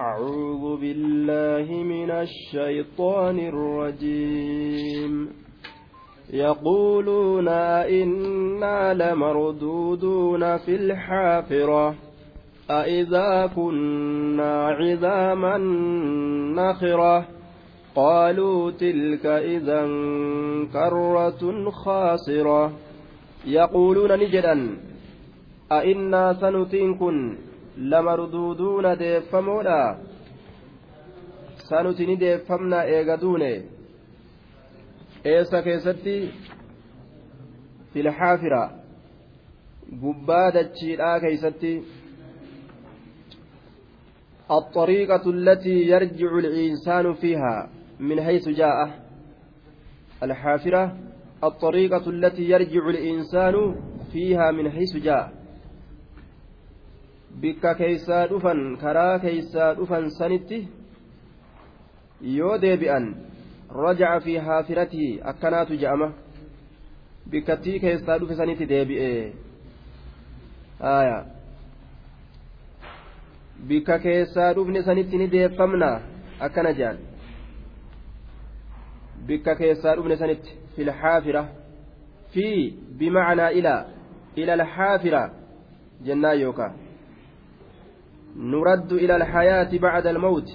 أعوذ بالله من الشيطان الرجيم. يقولون إنا لمردودون في الحافرة أإذا كنا عظاما نخرة؟ قالوا تلك إذا كرة خاسرة. يقولون نجدا أئنا سنتين كن لمردودون ديفمونا سنتين ديفمنا إيغدون إيسا كيستي في الحافرة قبادة تشيرا كيستي الطريقة التي يرجع الإنسان فيها من حيث جاء الحافرة الطريقة التي يرجع الإنسان فيها من حيث جاء bikka keeysaa dhufan karaa keeysaa dhufan sanitti yoo deebi'an rajaa fi haafiratii akkanaatu je'ama. Bikkattii keessaa dhufe sanitti deebi'ee. Haya bikka keessaa dhufne sanitti ni deeffamna? Akkana je'an. Bikka keessaa dhufne sanitti fil haafira fi bimacnaa ilaa ila alhaafira jennaa yookaa. Nuraddu ila alhayaati bacda almawti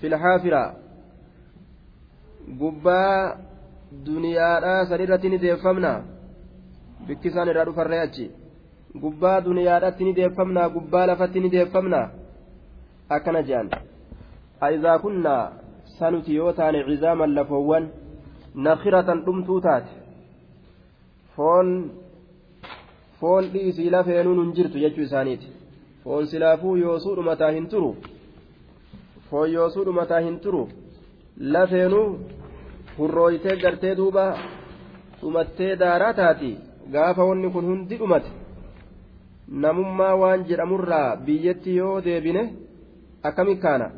fil haafira gubbaa duniyaadhaa sanirratti ni deeffamna bikki isaan irraa dhufarree achi gubbaa duniyaadhatti ni deeffamna gubbaa lafatti ni deeffamna akkana jedhan aizaa kunnaa sanuti yoo taane cizaaman lafoowwan nakiratan dhumtuu taate foon foon dhiisii lafeenuun hin jirtu jechuu isaaniiti. Foon silaafuu yoosuu dhumataa hin turu. Foon yoosuu dhumataa hin turu. Lafeenuu hurrooytee gartee duuba dhumattee daaraa taati. Gaafa wanni kun hundi dhumate. Namummaa waan jedhamurraa biyyatti yoo deebine akkami kaana?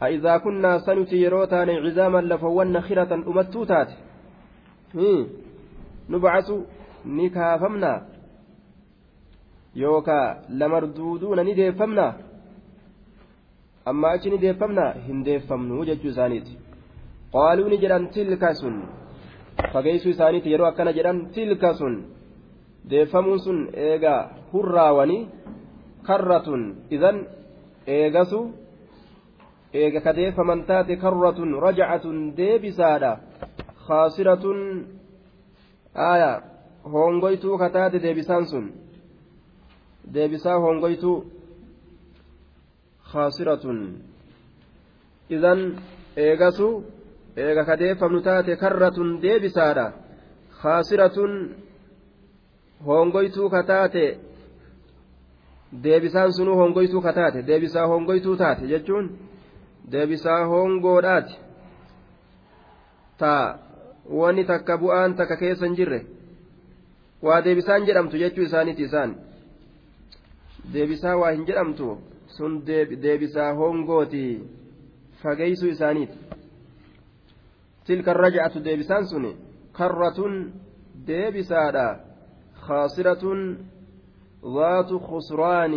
Aidaa kunnaa sanuti yeroo taane cizaaman lafowwan nakiratan dhumattuu taate. Hmm. Nu nubcasu ni kaafamnaa yookaa lamarduuduuna ni deeffamnaa amma achi ni deeffamnaa hin deeffamnu jechuu isaaniiti. Qaaluu ni jedhan tilka sun. Fageessuu isaaniiti yeroo akkana jedhan tilka sun. Deeffamuun sun eegaa hurraawanii karratun. Idan eegasu eega ka deeffaman taate karratun rajacatun deebisaadha. Khaasiratun aayaa hongoytuu ka taate deebisaan sun. Deebisaa hongoytuu khaasiratun idan eegasu eega ka deeffamnu taate karratun deebisaadha khaasiratun hongoytuu ka taate deebisaan sunuu hongoytuu ka taate deebisaa hongoytuu taate jechuun deebisaa hongoodhaati. Taa wanni takka bu'aan takka keessa hin jirre. Waa deebisaan jedhamtu jechuu isaaniiti isaan deebisaa waa hin jedhamtu sun deebisaa hongooti fageeysuu isaaniiti tilka raja'atu deebisaan sun karratun deebisaadha خاسرة ذات خسران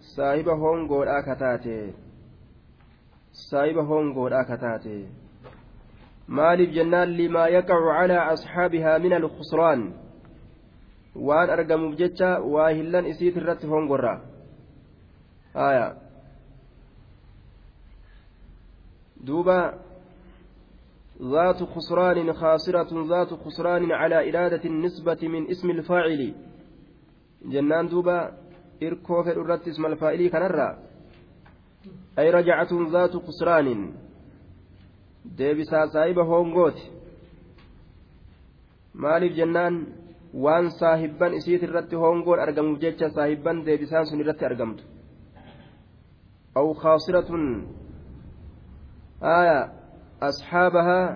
صاحب هونغو كتاتي صاحب هونغو كتاتي maaliif jennaan limaa yaqacu calaa asxaabihaa min alkhusraan waan argamuuf jecha waa hillan isiit irratti hongorra. Aya. Duuba. ذات خسران خاسرة ذات خسران على إرادة النسبة من اسم الفاعل جنان دوبا إركو في اسم الفاعل كنرى أي رجعة ذات خسران deebisaa saahiba hongooti. Maaliif jennaan? Waan saahibban isiit irratti hongoon argamuuf jecha saahibban deebisaan sun irratti argamtu aw khaasiratun aya asxaabahaa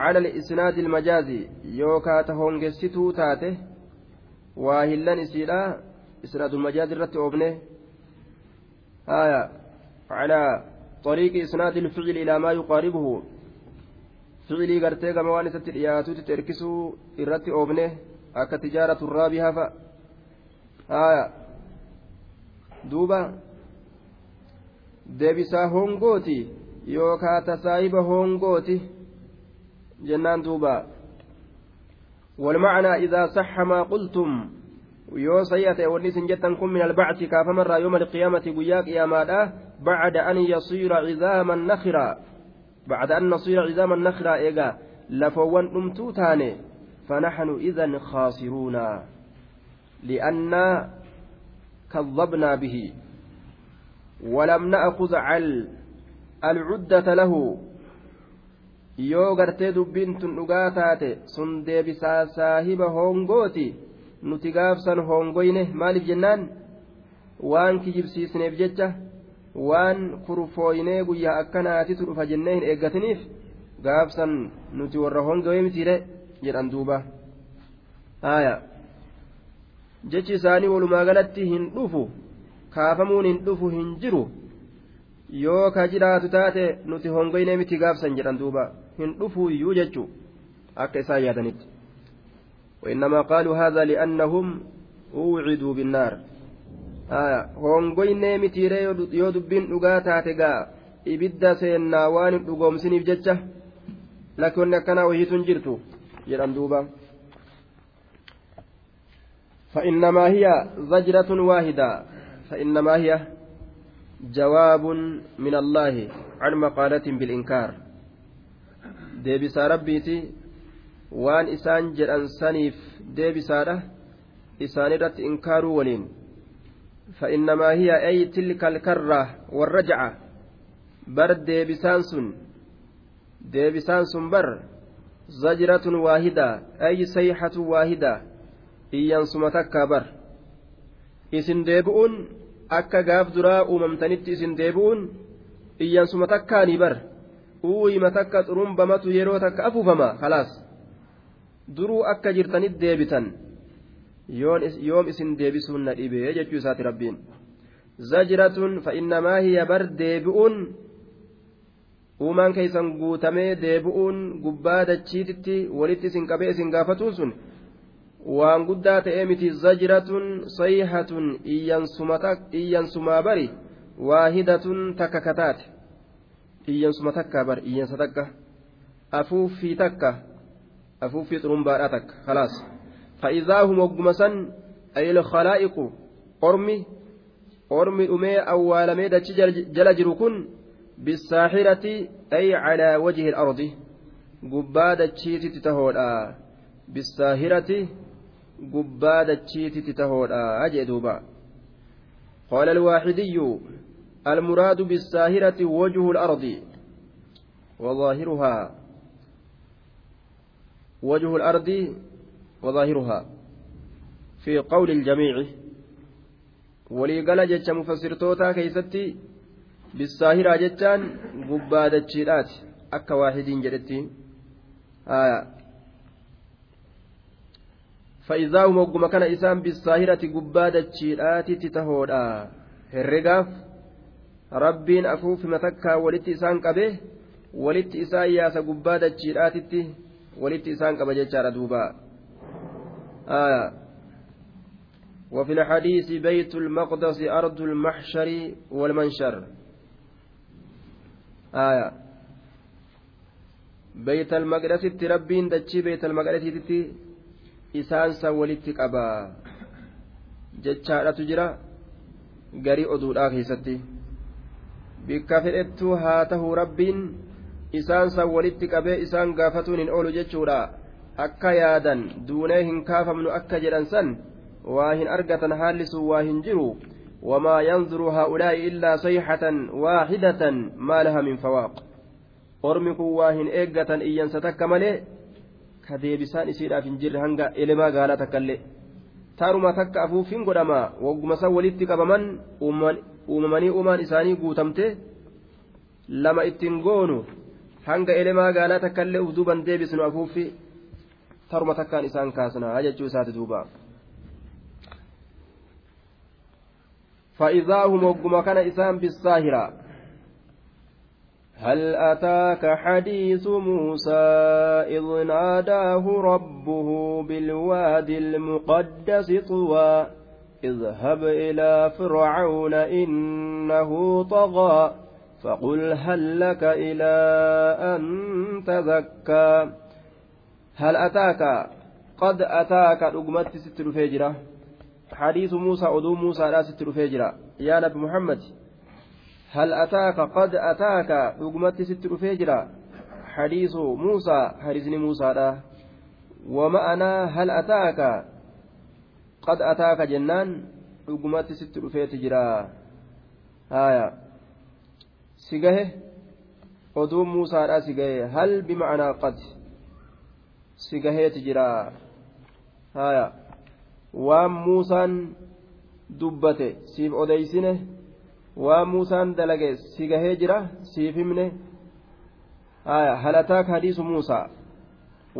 cala isnaadi ilmajaazi yookaa ta hongessituu taate waa hillan isiidha isnaadulmajaazi irratti oofne aya calaa طريق إسناد الفعل إلى ما يقاربه فعلي قرتي كما وان سترياتو تتركسو إرتي أوبنه أكا تجارة الرابحة ف آية duuba deebisaa hongooti yookaa tasaayiba hongooti jennaan duuba والمعنى إذا صح ما قلتم yoo sayyaa ta'e wanni isin jettan kun min albacti kaafamarraa yooma alqiyaamati guyyaa qiyaamaadha bacda an yasiira cizaaman nakira bacda an nasiira cizaaman nakira eegaa lafoowwan dhumtuu taane فنحن إذا خاسرون لأننا كذبنا به ولم نأخذ عل العدة له tun dhugaa taate sun deebisaa saahiba hongooti nuti gaafsan hongoyne maaliif jennaan waan kijibsiisneef jecha waan kurfooynee guyyaa akkanaatitu dhufa jennee hin eeggatiniif gaafsan nuti warra hongoye mitiire jedhan duuba haaya jechi isaanii walumaa galatti hin dhufu kaafamuun hin dhufu hin jiru yoo ka jiraatu taate nuti hongoynee miti gaafsan jedhan duuba hin dhufu iyyuu jechuu akka isaan yaadanitti وإنما قالوا هذا لأنهم أوعدوا بالنار hongoynee mitiiree yoo dubbiin dhugaa taate gaa ibidda seennaa waan hin dhugoomsiniif jecha lakkoonni akkanaa wahiituun jirtu jedhan duuba فإنما هي زجرة واحدة فإنما هي جواب من الله عن مقالة بالإنكار ديبس ربيتي waan isaan jedhan saniif deebisaadha isaan irratti inkaaruu waliin فإنما هي أي تلك الكرة والرجعة بر ديبسان سن ديبسان سن بر زجرة واحدة أي صيحة واحدة إيان سمتك بر إسن ديبؤون akka gaaf duraa uumamtanitti isin deebi'uun iyyansuma takkaani bar uuyima takka xurumbamatu yeroo takka afuufama khalaas duruu akka jirtanit deebitan dhibee jechuu isaati rabbiin zajratun fa'innamaa hiya bar deebi'uun uumaan keeysan guutamee deebi'uun gubbaa dachiititti walitti isin qabee isin gaafatuun sun waan guddaa ta'ee miti zajratun sayhatun iyyansumaa bari waahidatun takka kataate iyyansuma takka bar iyyansa takka afuuffii takka afuuffii xurumbaadhaa takka khalaas hogguma san ayil khalaa'iqu ormi ormi dhumee awwaalamee dachi jala jiru kun bisaaxirati ay calaa wajhi ardi gubbaa dachiititti tahoodha bisaahirati gubbaa dachiititti tahoodha jee duuba قال الواحدي المراد بالساهرة وجه الأرض وظاهرها وجه الأرض وظاهرها. في قول الجميع ولي قال جتش مفسرتوتا كيستي بالساهرة جتان قبادة جيرات أكا واحد جدتي. آية. فإذا هم كان إسام بالساهرة قبادة جيرات تتهودا. rabbiin afuufi matakkaa walitti isaan qabe walitti isaan yaasa gubbaa dachiidhaatitti walitti isaan qaba jechaadha duuba آية وفي الحديث بيت المقدس أرض المحشر والمنشر آية بيت المقدس تربين دتشي بيت المقدس تتي إسان سولت قبا جتشارة تجرى garii oduudhaa keessatti bikka fedhettuu haa tahuu rabbiin isaan san walitti qabee isaan gaafatuun hin oolu jechuudha akka yaadan duunee hin kaafamnu akka jedhan san waa hin argatan haalli sun waa hin jiru wamaa yanzuru haa'ulaa'i illaa sayxatan waaxidatan maa laha min fawaaq ormi kun waa hin eeggatan iyyansa takka malee ka deebisaan isiidhaaf hin jirre hanga elemaa gaalaa takkaillee taaruma takka afuufin godhama wagguma san walitti qabaman uumamanii uumaan isaanii guutamte lama ittiin goonu hanga elemaa gaalaa takkaillee uf duuban deebisnu afuuffi taruma takkaan isaan kaasna jechuu isaati duuba. فإذا هم وقم كان إسان بالساهرة هل أتاك حديث موسى إذ ناداه ربه بالوادي المقدس طوى اذهب إلى فرعون إنه طغى فقل هل لك إلى أن تزكى هل أتاك؟ قد أتاك رقمت ستر فجرة حديث موسى أدو موسى لا ستر فجرة يا نبي محمد هل أتاك؟ قد أتاك رقمت ستر فجرة حديث موسى حديث موسى لا. ومعنى هل أتاك؟ قد أتاك جنان رقمت ستر فجرة آية. سجاه أدو موسى لا سجاه هل بمعنى قد؟ Si gaheeti jira haya waan muusaan dubbate siif odeysine waan muusaan dalage si gahee jira siif himne haya halataak hadiisu muusaa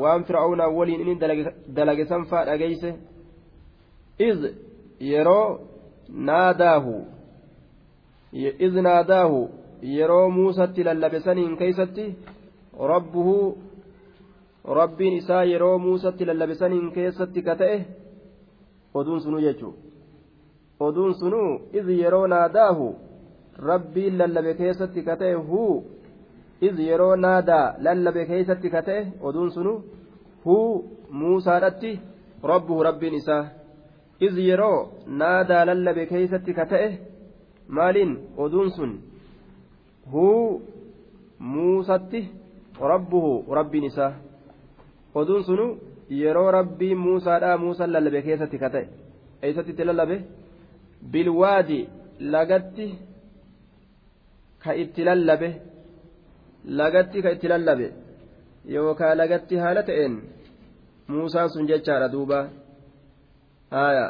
waan fir'aawnaa waliin inni dalage sanfaa dhageyse iz yeroo naadaahu iz naadaahu yeroo muusatti lallabe saniin keeysatti rabbuhu rabbiin isaa yeroo muusatti lallabisaniin keessatti ka ta'e oduun sunuu jechuudha. Oduun sunuu iz yeroo naadaahu rabbiin lallabe keessatti ka ta'e huu iz yeroo naadaa lallabe keessatti ka ta'e oduun sunuu huu muusaadhatti rabbuhu rabbiin isaa. Iz yeroo naadaa lallabe keessatti ka ta'e maaliin? Oduun sun huu muusatti rabbuhu rabbiin isaa. Oduun sunu yeroo rabbiin muusaadhaa muusan lallabe keessatti ka ta'e eessatti itti lallabe? Bilwaadi lagatti ka itti lallabe lagatti ka itti lallabe yookaan lagatti haala ta'een muusaan sun jechaadha duuba. Haaya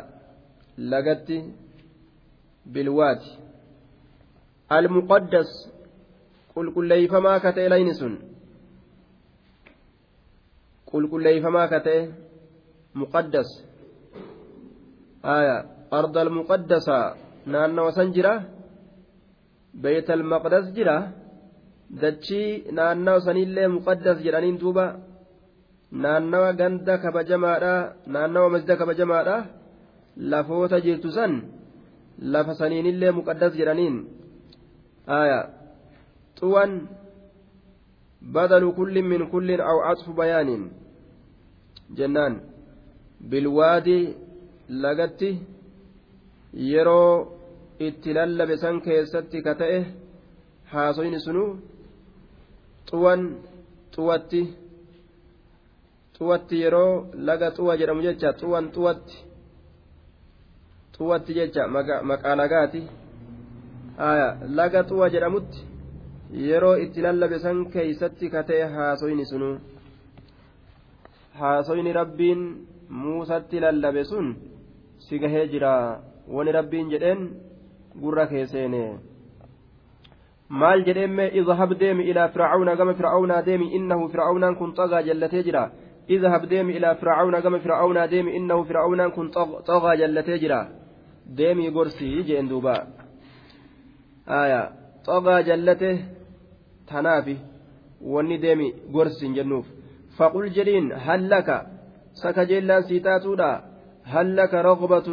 lagatti bilwaadi almuqaddas qulqulleeyfamaa ka ta'e layni sun qulqulleeyfamaa ka ta'e muqaddas aya arda almuqaddasa naannawa san jira beeyt almaqdas jira dachii naannawa sanillee muqaddas jedhaniin duuba naannawa ganda kabajamaadha naannawa masjida kabajamaadha lafoota jirtu san lafa saniinillee muqaddas jedhaniin aya xuwan badalu kullin min kullin aw atfu bayaanin jennaan bilwaadii lagatti yeroo itti lallabe san keessatti ka ta'e haasoyni sunu xuwan xuwatti xuwatti yeroo laga xuwa jedhamu jecha xuwan xuwatti xuwatti jecha maqaa lagaati laga xuwa jedhamutti yeroo itti lallabe san keeysatti ka ta'e haasoyni sunu haasoyni rabbiin muusatti lallabe sun si gahee jira wani rabbiin jedheen gurra keesseene maal jedheemme idhab deemi ilaa fircauna gama fircaunaa deemi innahu fircaunaan kun xagaa jallatee jira idhab deemi ilaa fircauna gama fircaunaa deemi innahu fircaunaan kun xagaa jallatee jira deemii gorsii jeen duuba aya xagaa jallate tanaafi wanni deemi gorsin jennuuf فقل جرين هل لك؟ سكجلان سيتاتودا. هل لك رغبة؟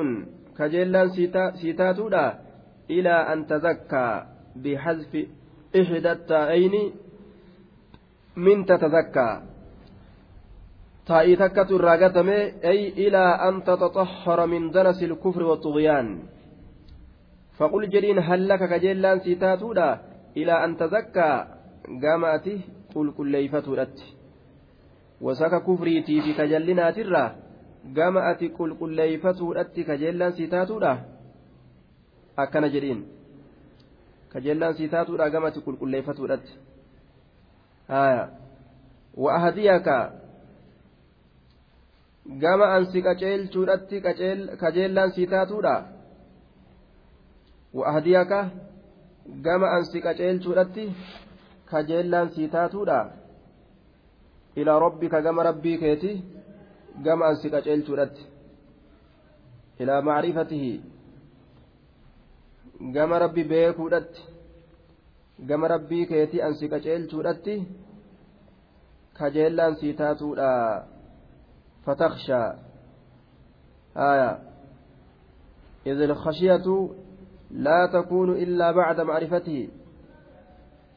كجلان سيتاتودا. إلى أن تزكى بحذف إحدى التائين من تتزكى. تائي تكة الراقتمي أي إلى أن تتطهر من دنس الكفر والطغيان. فقل جرين هل لك؟ كجلان سيتاتودا. إلى أن تزكى قامته قل كل ليفتو wasaka kufriitii fi kajallinaatirraa gama ati qulqulleeyfatuudhatti kajeellaan sii taatuudha akkana jedhiin. Kajeellaan sii taatuudha gama ati qulqulleeyfatuudhatti haya wa ahdiyaka gama ansi qaceelchuudhatti kajeellaan sii taatuudha wa ahdiyaka gama ansi qaceelchuudhatti kajeellaan sii taatuudha ilaa rabbika gama rabbii keeti gama ansi qaceelchuudhatti ilaa macrifatihi gama rabbi beekuudhatti gama rabbii keeti ansi qaceelchuudhatti kajeellaan sii taatuudha fatakshaa haya إذ الخشية لا تكون إلا بعد معرفته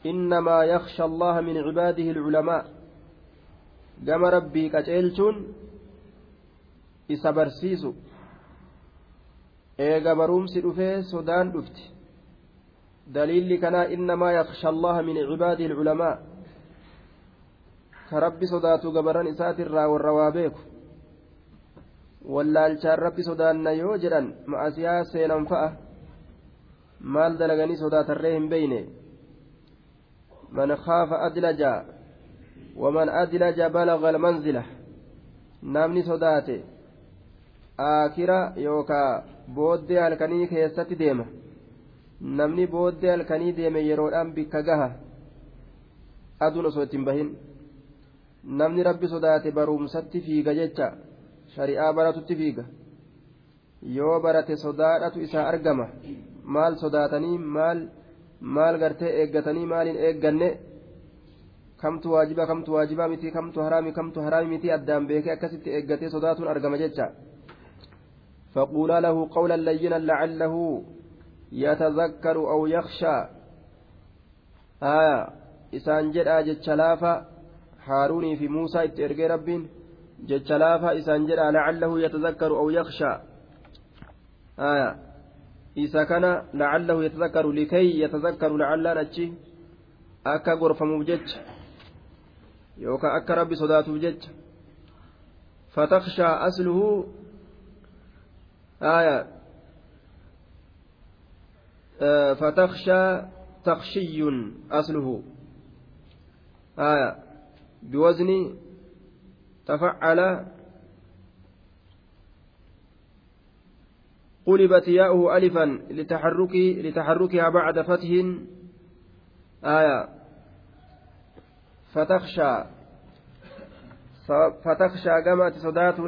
إنما يخشى الله من عباده العلماء gama rabbii qaceelchuun isa barsiisu eega barumsi dhufee sodaan dhufti daliilli kanaa innamaa yaksha allaha min cibaadihi ilculamaa ka rabbi sodaatu gabaran isaatirraa warra waa beeku wallaalchaan rabbi sodaanna yoo jedhan ma'asiyaa seenan fa'a maal dalaganii sodaatarree hin beyne man khaafa adlaja waman adlaja balaga almanzila namni sodaate aakira yookaa booddee halkanii keessatti deema namni booddee halkanii deeme yeroodhaan bikka gaha aduun osoo ittiin bahin namni rabbi sodaate barumsatti fiiga jecha shari'aa baratutti fiiga yoo barate sodaadhatu isaa argama maal sodaatanii maal maal gartee eeggatanii maaliin eegganne kamtu waajiba kamtu waajibaa miti kamtu haraami kamtu haraami miti addaan beekee akkasitti eeggatee sodaatuun argama jecha. فقولا له قولا لينا لعله يتذكر أو يخشى آية إسان جدا جتشلافا هاروني في موسى اترقي ربين جتشلافا إسان جدا لعله يتذكر أو يخشى آية إذا كان لعله يتذكر لكي يتذكر لعل نتشي أكا غرفة مبجج يوكا أكا ربي صدات بجج فتخشى أصله آية آه فتخشى تخشي أصله آية بوزن تفعل قلبت ياؤه ألفا لتحرك لتحركها بعد فتح آية فتخشى فتخشى صدات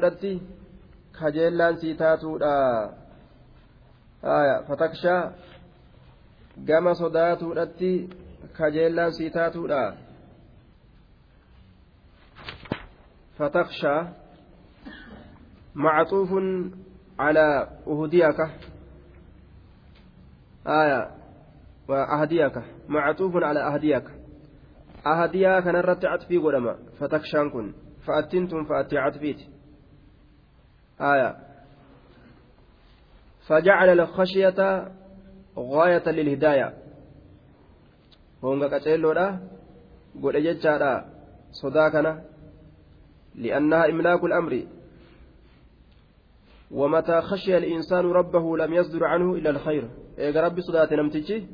kajeellaan sii taatuudha fatakshaa gama sodaatuudhatti kajeellaan sii taatuudha fatakshaa معطوف على أهديك آية وأهديك معطوف على أهديك أهديك نرت عطفي قدما. فتكشان كن. فأتنتم فأتي عطفيت. آية. فجعل الخشية غاية للهداية. هونغا كاتيلودا قول جتشارا صداكنا لأنها إملاك الأمر. ومتى خشي الإنسان ربه لم يصدر عنه إلا الخير. إيجا ربي صدات نمتجي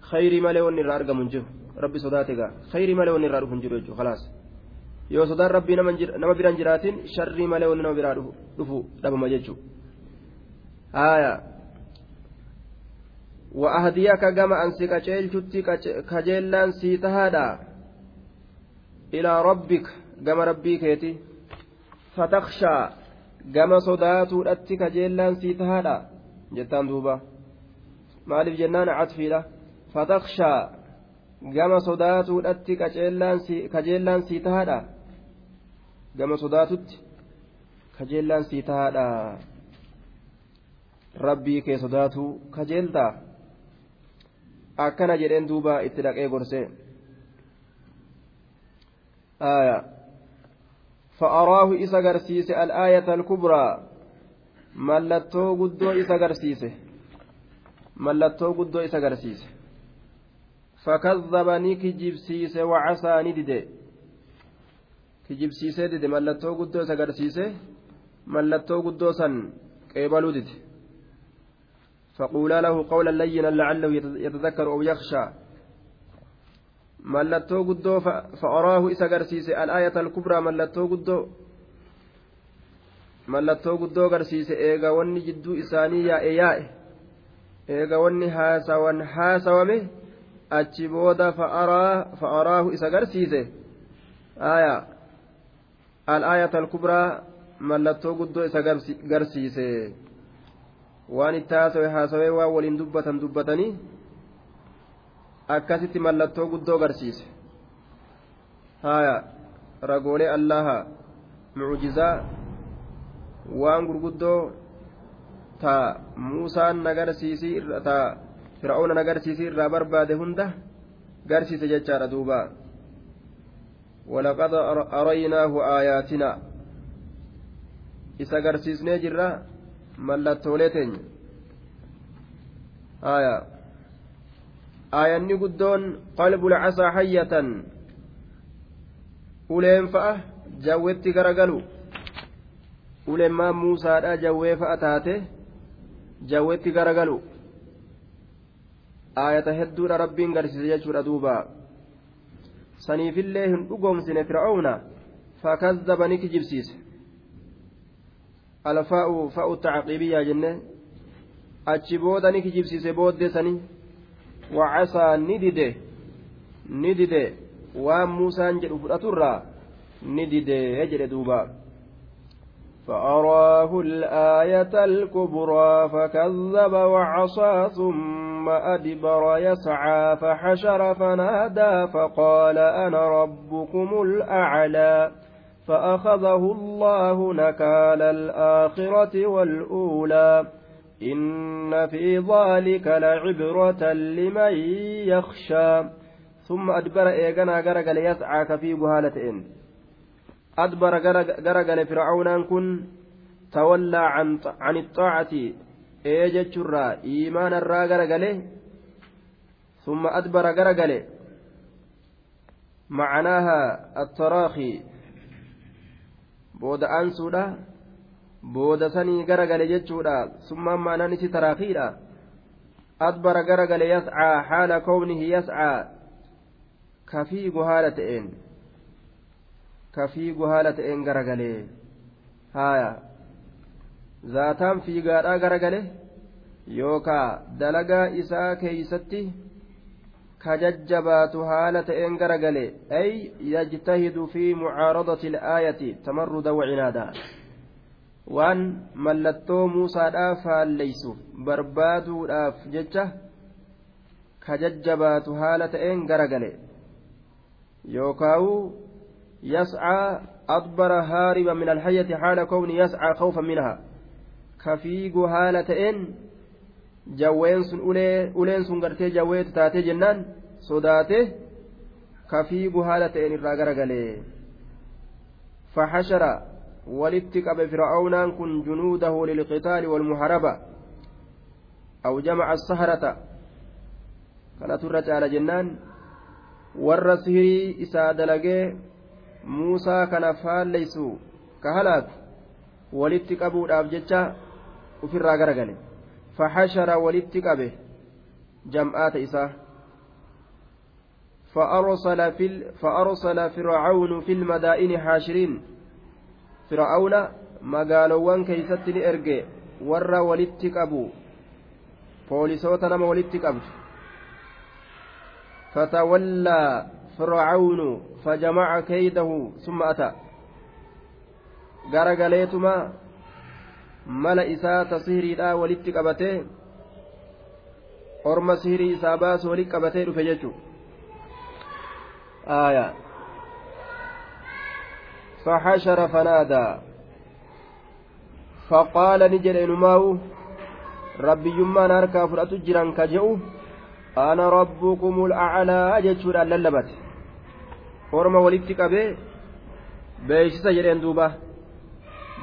خير ما لون rabbi sodaate gaa khayrii malee wanni irraa dhufu hin jiru jechuudha khalaas. Yoo sodaan rabbii nama biraan jiraatin sharrii malee wanni nama biraa dhufu dhabama jechuudha. Waa ahdiyaa ka gama ansi qaceelchutti kajeellaan sii tahaadhaa ilaa rabbik gama rabbii keeti. Fatakshaa gama sodaatuudhatti kajeellaan sii tahaadhaa jettaan duuba. Maaliif jennaan? Catfiidha fatakshaa gama sodaatuudhatti kajeellaan sii tahaadha gama sodaatutti kajeellaan sii tahaadha rabbii kee sodaatuu kajeeltaa? Akkana jedheen duuba itti dhaqee gorsee fa'araahu isa garsiise al'aayata alkubraa. Mallattoo guddoo isa garsiise. Mallattoo guddoo isa garsiise. إسا قرسيس فكذبني كجبسيس وعسى ندد kijibsiisee dide mallattoo guddoo isa agarsiise mallattoo guddoo san qeebaluu dide فقولا له قولا لينا لعله يتذكر أو يخشى. ملتو قدو فأراه إسا قرسيس الآية الكبرى ملتو قدو. ملتو قدو قرسيس إيغا وني جدو إساني يا إياء إيغا وني هاسا ون achi booda fa'araahu isa garsiise. Aayaa al kubraa mallattoo guddoo isa garsiise. Waan itti haasawe haasawee waan waliin dubbatan dubbatanii akkasitti mallattoo guddoo garsiise. Aayaa ragoolee allaha mucjizaa waan gurguddoo ta muusaan nagarsiisii ta fir'aawonan agarsiisii irraa barbaade hunda garsiise jechaadha duuba. Walaqad araynaahu aayaatina. Isa garsiisnee jirra mallattoolee teenya. Aya aayanni guddoon qalbu lcasaa hayyatan. Uleen fa'a jawwetti garagalu. Uleen maa muusaadha jawwee fa'a taate jawwetti garagalu. Aayata hedduudha rabbiin garsiise jechuudha duuba saniifillee hin dhugoomsine fir'aawna fakkazzaba ni kijibsiise alfaa'u fa'u tacqiibiyyaa jenne achi booda ni kijibsiise booddee sanii wacasaa ni dide ni dide waan muusaan jedhu fudhaturraa ni didee jedhe duuba فأراه الآية الكبرى فكذب وعصى ثم أدبر يسعى فحشر فنادى فقال أنا ربكم الأعلى فأخذه الله نكال الآخرة والأولى إن في ذلك لعبرة لمن يخشى ثم أدبر إيقنا قرق ليسعى كفي بهالة adbara garagale fir'aawnaan kun tawallaa an ixaacati ee jechuirraa iimaanarraa garagale summa adbara garagale macanaaha attaraahi booda aansuudha booda sanii garagale jechuudha summaan maanaan isi taraakiidha adbara garagale yascaa haala kownihi yascaa kafiigu haala ta'een ka fiigu haala ta'een garagalee haaya. Zaataan fiigaadhaa garagale yookaa dalagaa isaa keeysatti ka jajjabaatu haala ta'een garagale. Ay yajtahidu fi mucaaradati ilaayati tamarruda wacinaada waan mallattoo muusaadhaaf faalleysuuf barbaaduudhaaf jecha ka jajjabaatu haala ta'een garagale. Yookaawu يسعى أدبر هاربا من الحية حال كون يسعى خوفا منها. كفيق هالة إن جوين سن أولين سن قرتي جويت تاتي جنان صداته كفيق هالة إن الراقر فحشر ولتك فرعون كن جنوده للقتال والمحاربة. أو جمع السهرة كانت الرجال جنان. warra sihirii isaa muusaa kana faalleysu ka halaatu walitti qabuudhaaf jecha ufirraa garagale walitti qabe jam'aata isaa فأرسل, في فأرسل فرعون في المدائن حاشرين فرعون erge warra walitti qabu poolisoota nama walitti qabdu fatawallaa فرعون فجمع كيده ثم أتى garagaleetuma mala isaa ta sihiriidhaa walitti qabatee orma sihirii isaa baasu walitti qabatee dhufe jechuudha aayaa فحشر فنادى فقال نجد إنماو ربي يمان هركا فرأتو جران كجئو أنا ربكم الأعلى جتشور اللبت orma walitti qabee beeksisa jedheen duuba.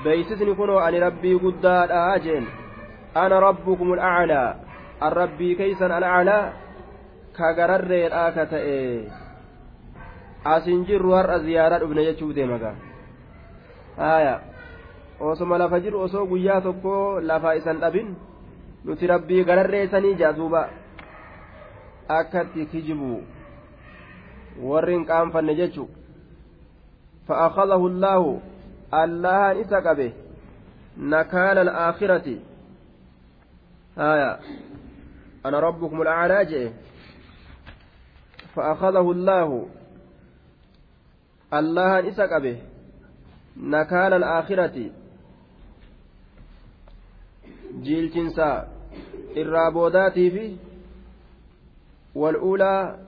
Beeksisni kunoo ani rabbii guddaadha jeen. Ana rabbukum alaclaa an rabbii keeysan alaclaa ka gararreedhaa ka ta'e. Asin jirru har'a ziyaaraa dhufne jechuu deemagaa haya osoma lafa jiru osoo guyyaa tokko lafa isan dhabin nuti rabbii gararreessanii jaa duuba. Akkatti kijibu warri hin qaanfanne jechu. فأخذه الله الله إسا قبه نكال الآخرة آية أنا ربكم الأعلى جئ فأخذه الله الله إسا قبه نكال الآخرة جيل جنسا الرابوداتي في والأولى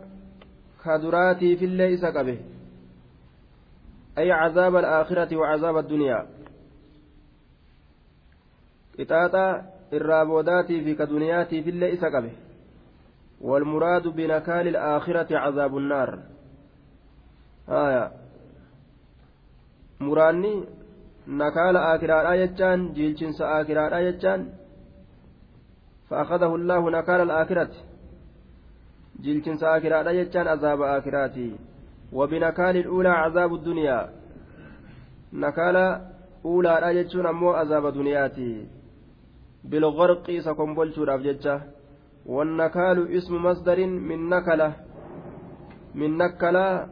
كدراتي إسا قبه أي عذاب الآخرة وعذاب الدنيا irraa boodaatii fi ka duniyaatiifillee isa qabe والمراد بنكال الآخرة عذاب النار آية muraanni nakaala aakiraadhaa jechaan jiilchinsa aakiraadhaa jechaan فأخذه الله نكال الآخرة جلتنس آخرة يجان عذاب آخراتي. وبنكال الأولى عذاب الدنيا. نكال أولى يجون أمو عذاب دنياتي. بالغرق سكن بلشور أفججة والنكال اسم مصدر من نكلة. من نكلة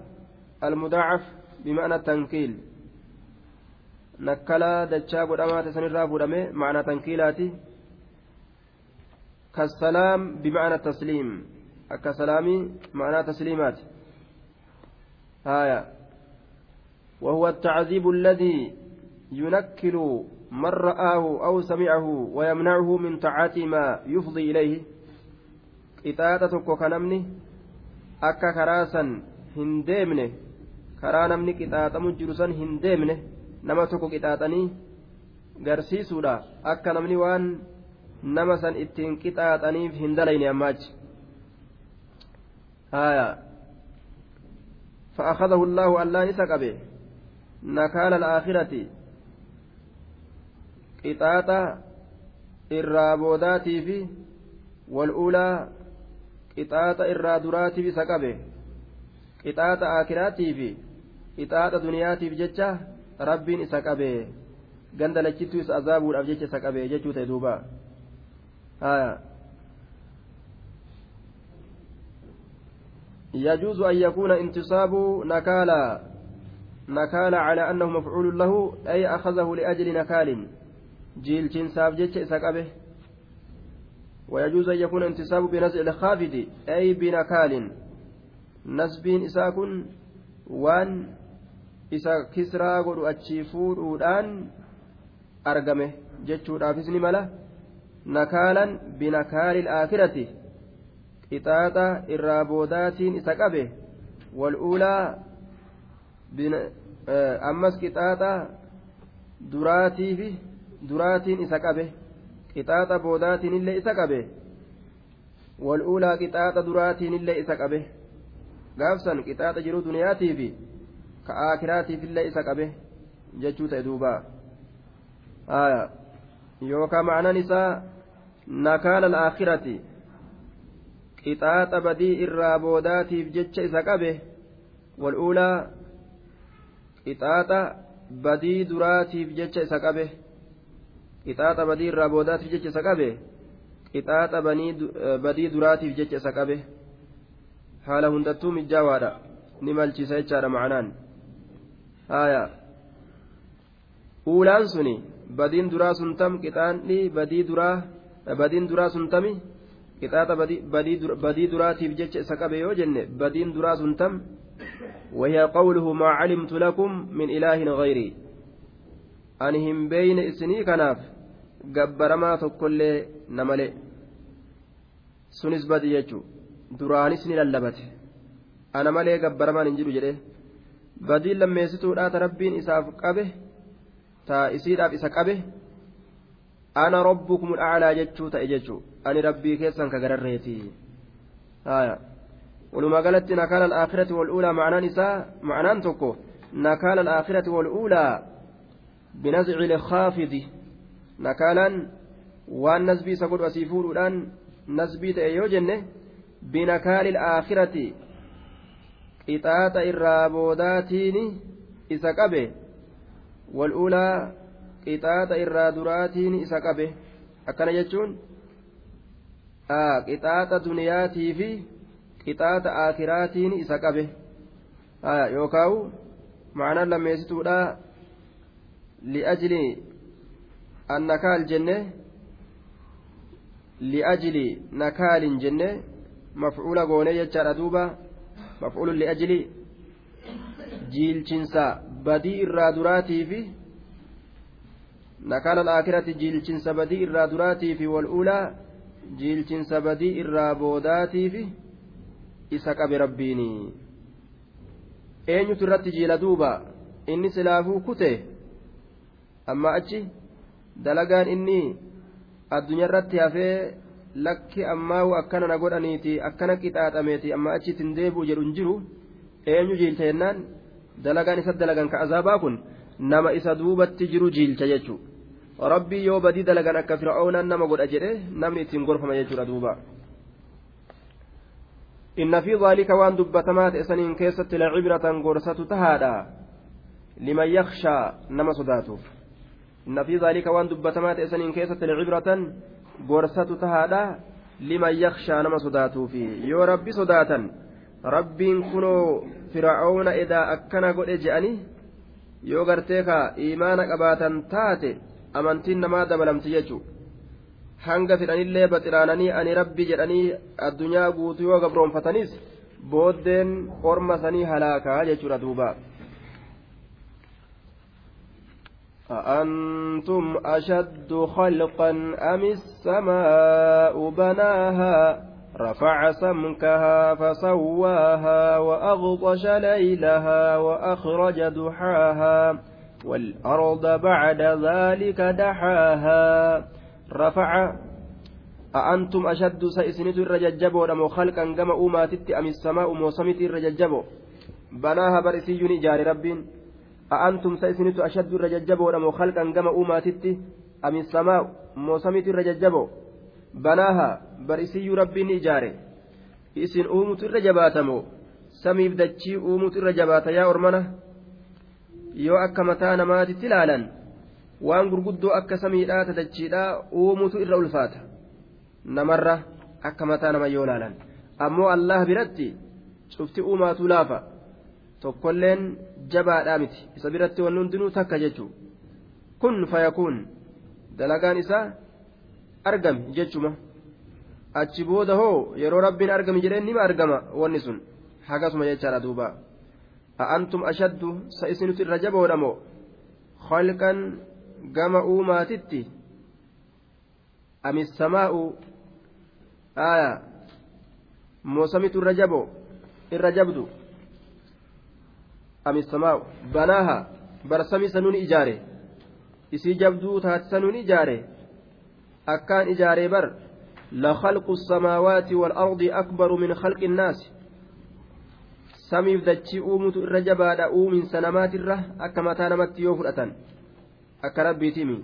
المضاعف بمعنى التنكيل نكلة دجا قدامات سنرى فودامي معنى تنكيلاتي. كالسلام بمعنى التسليم كسلامي معنى تسليمات آية وهو التعذيب الذي ينكل من رآه أو سمعه ويمنعه من طاعة ما يفضي إليه akka karaa san hin deemne karaa namni qixaaxamu jiru san hin deemne nama tokko qixaaxanii garsiisuudha akka namni waan nama san ittiin qixaaxaniif hin dalayne ammaachi haya فأخذه الله ألا نسقبه نكال الآخرة قطاطة الرابوداتي في والأولى irraa duraatiif isa qabe qixaaxa akiraatiif qixaaxa duniyaatiif jecha rabbiin isa qabe ganda lachittuu isa azaabuudhaaf jecha isa qabe jechuu ta'e duuba يجوز أن يكون انتصاب نكالا نكال على أنه مفعول له أي أخذه لأجل نكال. جيل جنساب جيتش إساق ويجوز أن يكون انتساب بنزع الخافض أي بنكال. نسبين إساكن وان isa kisraa godhu achii fuudhuudhaan argame jechuudhaafis ni mala nakaalan binakaalil aakirati qixaaxa irraa boodaatiin isa qabe wal'uulaa ammas qixaaxa duraatiifi duraatiin isa qabe qixaaxa boodaatiin illee isa qabe wal'uulaa qixaaxa duraatiin illee isa qabe gaafsan qixaaxa jiruu duniyaatii fi ka aakiraatiif illee isa qabe jechuu ta'e duuba yookaan ma'anaan isaa nakaala al'aakirati qixaaxa badii irraa boodaatiif jecha isa qabe wal'uulaa qixaaxa badii duraatiif jecha isa qabe. qixaaxa badii irraa boodaatiif jecha isa qabe qixaaxa badii duraatiif jecha isa qabe haala hundattuu mijjaawaadha ni malchiisa jechaadha macanaan haya uulaan suni badiin duraa sun tam qixaanni badii duraa badiin duraa sun tami qixaaxa badii duraatiif jecha isa qabe yoo jenne badiin duraa sun tam وهي قوله ما علمت لكم من إله غيري ani hin beeyne isinii kanaaf gabbaramaa tokkollee namale sunis badi jechuu duraanis ni lallabate ana malee gabbaramaan hin jiru jedhe badiin lammeessituudhaa ta rabbiin isaaf qabe ta isiidhaaf isa qabe ana rabbukum aclaa jechuu ta'e jechuu ani rabbii keessan ka gararreeti walumaa galatti nakaala alaakhirati wal'uulaa ma'anaan isaa ma'anaan tokko nakaala alaakhirati wal'uulaa بنزع الخافض نكالا وان نسبي سقط أسيفور الآن نسبي تأيو جنة بنكال الآخرة قطاة الرابوداتين إسا قبه والأولى قطاة الرادراتين إسا قبه أكنا يجون آه قطاة دنياتي في قطاة آخراتين إسا قبه آه يوكاو معنى لما يسيتو لأجل النكال جنة لأجل نكال جنة مفعول قوني يجار دوبا مفعول لأجل جيل جنسا بدي الرادراتي في نكال الآخرة جيل جنسا بدي الرادراتي في والأولى جيل جنسا بدي الرابوداتي في إساك بربيني eenyutu irratti jiila duuba inni silaafuu kute amma achi dalagaan inni addunyaa irratti hafee lakki ammaa akkana na godhaniiti akkana qixaaxameeti amma achitti hin deebi'u jedhu hin jiru eenyu jiilcha jennaan dalagaan isa dalagan ka azaabaa kun nama isa duubatti jiru jiilcha jechuudha Rabbii yoo badii dalagan akka fir'aawnaan nama godha jedhe namni ittiin gorfama jechuudha duuba. inna fi dhaalika waan dubbatamaa ta'e saniin keessatti lacibratan gorsatu tahaadha liman yakshaa nama sodaatuuf inna fi dhaalika waan dubbatamaa ta'e saniin keessatti lacibratan gorsatu tahaadha liman yakshaa nama sodaatuufi yoo rabbi sodaatan rabbiin kunoo fir'aawna edaa akkana godhe je'anii yoo gartee imaana qabaatan taate amantiin namaa dabalamti jechuudha hanga fedhanillee baxiraananii ani rabbi jedhanii addunyaa guutuu yoo gabroonfatanis booddeen orma sanii halaakaa jechuudha duuba. أأنتم أشد خلقا أم السماء بناها رفع سمكها فسواها وأغطش ليلها وأخرج دحاها والأرض بعد ذلك دحاها. رفع. أأنتم أشد سيسنت الرججبو نمو خلقا كما أوماتت أم السماء موسمت الرججبو بناها برسي جار رب أأنتم سيسنت أشد الرججبو نمو خلقا كما أوماتت أم السماء موسمت الرججبو بناها برسي رب جاره isin uumutu irra jabaatamoo samiif dachii uumutu irra jabaata yaa ormana yoo akka mataa namaatitti ilaalan waan gurguddoo akka samiidhaa tadachiidhaa uumutu irra ulfaata. Namarra akka mataa nama yoo laalan ammoo allah biratti cufti uumaatu laafa. Tokkolleen jabaadhaa miti. Isa biratti wanni hundinuu takka jechuu kun fayakuun. Dalagaan isaa argami jechuma. Achi booda hoo yeroo rabbiin argami jedheen nima argama wanni sun. Hagasuma jechaadha duuba a'antum ashaddu sa isinitu irra jaboodhamoo khalqan gama uumaatitti amissamaa'u aya moosamitu irra jabo irra jabdu amissamaa'u banaaha barsami sanuun ijaare isii jabduu taati sanuun ijaare akkaan ijaaree bar لخلق السماوات والأرض أكبر من خلق الناس samiif dachii uumutu irra jabaadha uumin sanamaatirra akka mataa namatti yoo fudhatan? Akka rabbiitimi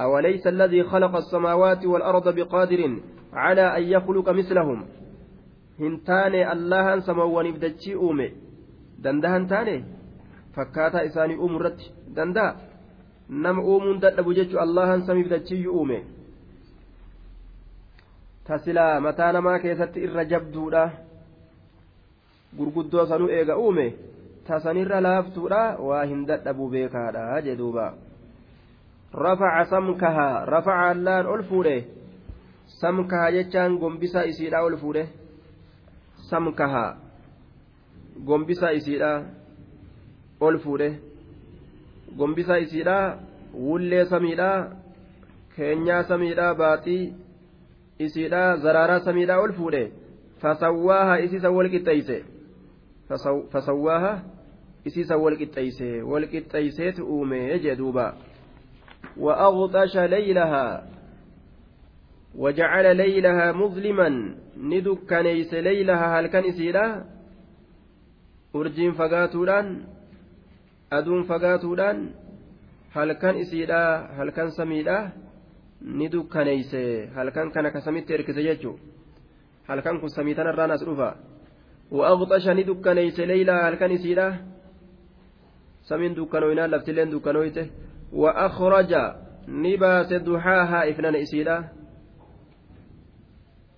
أوليس الذي خلق السماوات والأرض بقادر على أن يخلق مثلهم؟ هنتاني الله سموان بدتشي أومي. دنده هنتاني؟ فكاتا إساني أوم رت. دنده نم أوم دد الله سمي بدتشي أومي. تسلا متى نما كيست إر جبدودا gurguddoo sanuu eega uume tasanirra laaftuudha waa hin dadhabuu beekaadha jedhuuba rafaca samkahaa rafaca allaan ol fuudhe samkahaa jechaan gombisaa isiidha ol fuudhe samkahaa gombisaa isiidha ol fuudhe gombisaa isiidha wullee samiidha keenyaa samiidha baaxii isiidha zaraaraa samiidha ol fuudhe fasawwaaha isiisa wal qixxeeyse fasawwaaha isiisa wal qixxeeyse wal qixxeeyseetu uume jee duuba وأغطش ليلها وجعل ليلها مظلما ندك نيس ليلها هل كان إسيلا urjiin fagaatuudhaan aduun fagaatuudhaan halkan isiidha halkan samiidha ni dukkaneeyse halkan kana ka samitti erkise jechuu halkan kun samii tanarraan as dhufa wa'aqxasha ni dukkaneeyse leeylaa halkan isiidha samiin dukkanoynaan laftilleen dukkanoyte وأخرج نباس دحاها إفنان إسيدا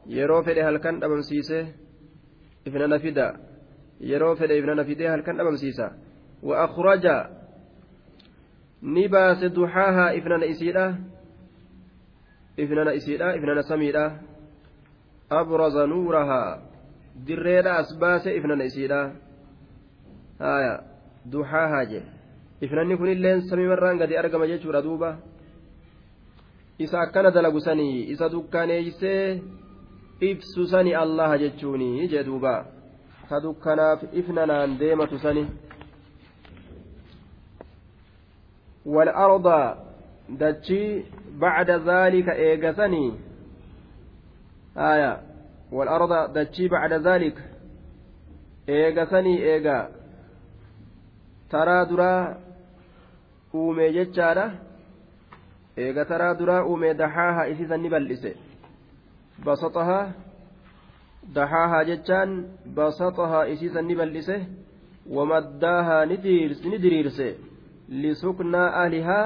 yeroo fedhe halkan dhabamsiise ifnana fida yeroo fedhe ifnana fidee halkan dhabamsiisa وأخرج نباس دحاها إفنان إسيدا إفنان إسيدا إفنان سميدا أبرز نورها دريدا أسباس إفنان إسيدا آية دحاها جي ifnanni kunilleen samiimarraan gadi argama jechuudha duuba isa akkana dalagu sanii isa dukkaneeysee ibsu sani allaha jechuuni jee duuba ka dukkanaaf ifnanaan deematu sani والأرض dachii bacda zaalika eegasanii aya والأرض دتشي بعد ذلك. إيغا سني إيغا ترى درا أومي جتشارة. إيغا ترى درا أومي دحاها إسيسا نبلسي بسطها دحاها جتشان بسطها إسيسا نبلسي ومداها ندريرسي. لسكنى أهلها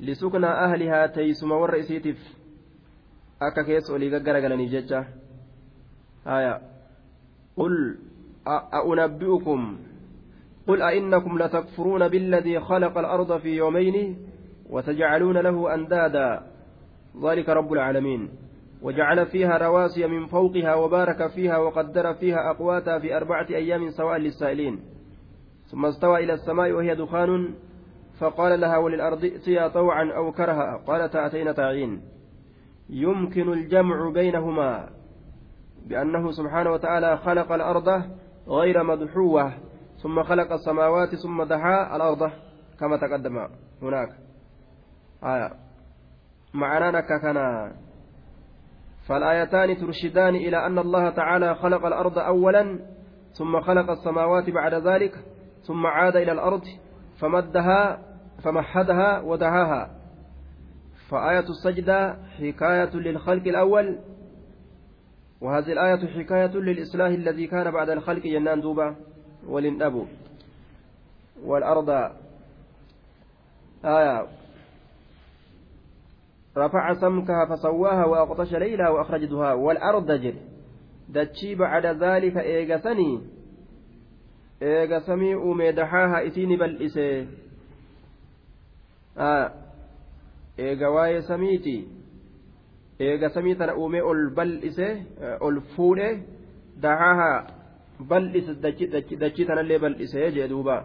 لسكنى أهلها تيسما ورئيسيتف akka keessa olii gaggaragalaniif jecha haya qul أنبئكم قل أئنكم لتكفرون بالذي خلق الأرض في يومين وتجعلون له أندادا. ذلك رب العالمين. وجعل فيها رواسي من فوقها وبارك فيها وقدر فيها أقواتها في أربعة أيام سواء للسائلين. ثم استوى إلى السماء وهي دخان. فقال لها وللأرض ائتيا طوعا أو كرها. قالت أتينا تعين يمكن الجمع بينهما. بأنه سبحانه وتعالى خلق الأرض غير مدحوة ثم خلق السماوات ثم دحى الأرض كما تقدم هناك. آية. معنانا كنا فالآيتان ترشدان إلى أن الله تعالى خلق الأرض أولا ثم خلق السماوات بعد ذلك ثم عاد إلى الأرض فمدها فمحدها ودهاها. فآية السجدة حكاية للخلق الأول وهذه الآية حكاية للإصلاح الذي كان بعد الخلق جنان دوبا ولنأبو. والأرض. آية. رفع سمكها فسواها وأغطش ليلها وأخرج دها والأرض جر دتشي بعد ذلك إيغسني. إيغسمي أومي دحاها إتيني بل إسي. آه waa'ee samiiti eega samii tana uumee ol bal'ise ol fuudhe dahaha bal'ise dachii tanallee bal'ise jee duuba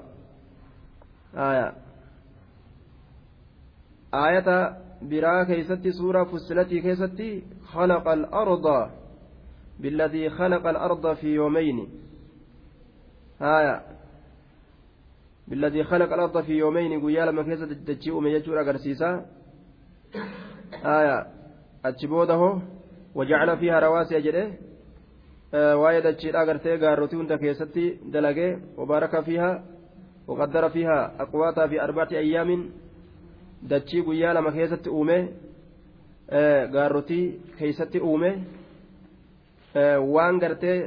aayata biraa keeysatti suuraa fussilatii keessatti خلق الأرض بالذي خلق الأرض في يومين آية بالذي خلق الأرض في يومين قيا لما كيسة تجيء من يجور أقرسيسا آية achi booda hoo wajacala fiihaa rawaasiya jedhe waa'ee dachiidha agartee gaarrotii hunda keessatti dalagee wabaaraka fiihaa waqaddara fiihaa aqwaataa fi arbacati ayyaamin dachii guyyaa lama keessatti uume gaarrotii keessatti uume waan gartee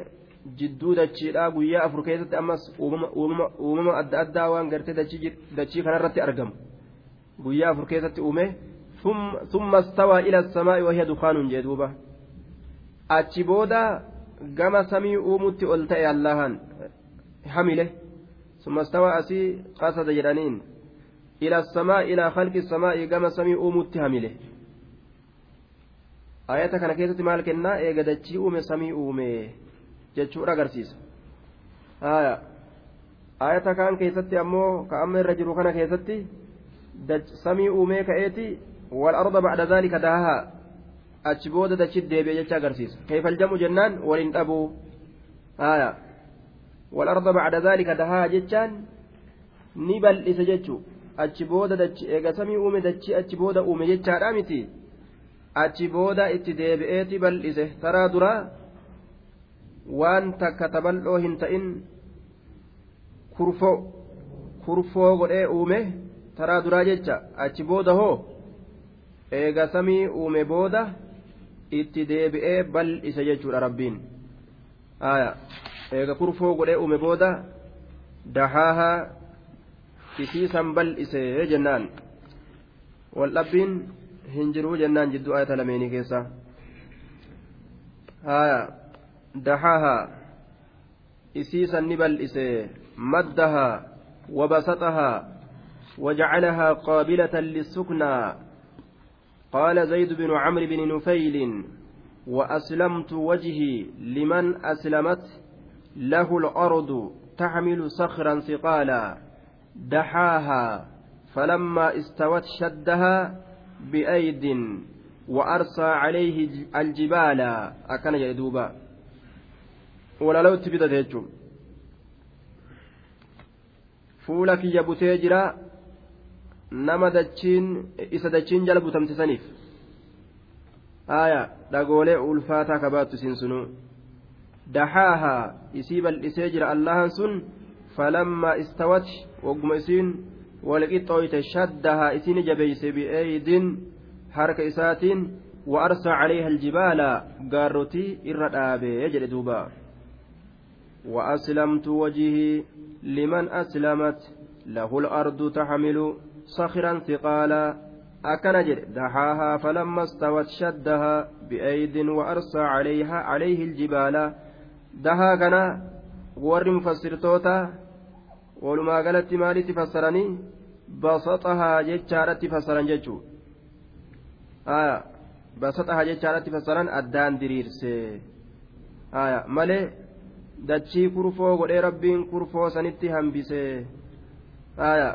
jidduu dachiidha guyyaa afur keessatti ammas uumama adda addaa waan gartee dachii kanarratti argamu. Guyyaa afur keessatti uume ثم استوى إلى السماء وهي دخان جدوبة أتشبودا samii uumutti ol ta'e allahan hamile ثم استوى أسي قصد جرانين إلى السماء إلى خلق السماء gama samii uumutti hamile ayata kana keessatti maal kennaa eega dachii uume samii uume jechuudha agarsiisa ayata kaan keessatti ammoo ka amma irra jiru kana keessatti samii uumee ka'eeti والأرض بعد ذلك دهاها achi booda dachitti deebi'e jecha agarsiisa kayfa aljamu jennaan waliin dhabuu haya walarda bacda daalika dahaa jechaan ni bal'ise jechu achi booda dachi eega samii uume dachi achi booda uume jechaadha miti achi booda itti deebi'eeti bal'ise taraa duraa waan takka tabal'oo hin ta'in kurfoo kurfoo godhee uume taraa duraa jecha achi booda hoo eega samii uume booda itti deebi'ee bal'ise jechuudha rabbiin eega kurfoo godhee uume booda dahaahaa isiisan bal'ise jennaan waldhabbiin hin jiruu jennaan jidduu ayata lameenii keessa dahaahaa isiisan ni bal'ise maddahaa وبسطها وجعلها قابلة للسكنى قال زيد بن عمرو بن نفيل وأسلمت وجهي لمن أسلمت له الأرض تحمل صخرا ثقالا دحاها فلما استوت شدها بأيد وأرسى عليه الجبال. أكن يدوبا ولا لو تبدأ fuula kiyya butee jira nama dachiin isa dachiin jala butamtisaniif aya dhagoolee ulfaataa kabaattu isiin sunuu daxaahaa isii bal'isee jira allahan sun falammaa istawat wagguma isiin walqixxooyte shaddahaa isini jabeeyse bi'eeydin harka isaatiin وأرسى عليها الجبال قارتي إردابي يجري دوبا وأسلمت وجهي لمن أسلمت له الأرض تحمل صخرا ثقالا. أكن جر دحاها فلما استوت شدها بأيد وأرسى عليها عليه الجبال دها كان ور مفسرتوتا ولما قالت مالي تفسرني بسطها جتشارت فسرا جتشو آه بسطها جتشارت فسرا أدان دريرسي. آه مالي dachii kurfoo godhee rabbiin kurfoo sanitti hambisee aya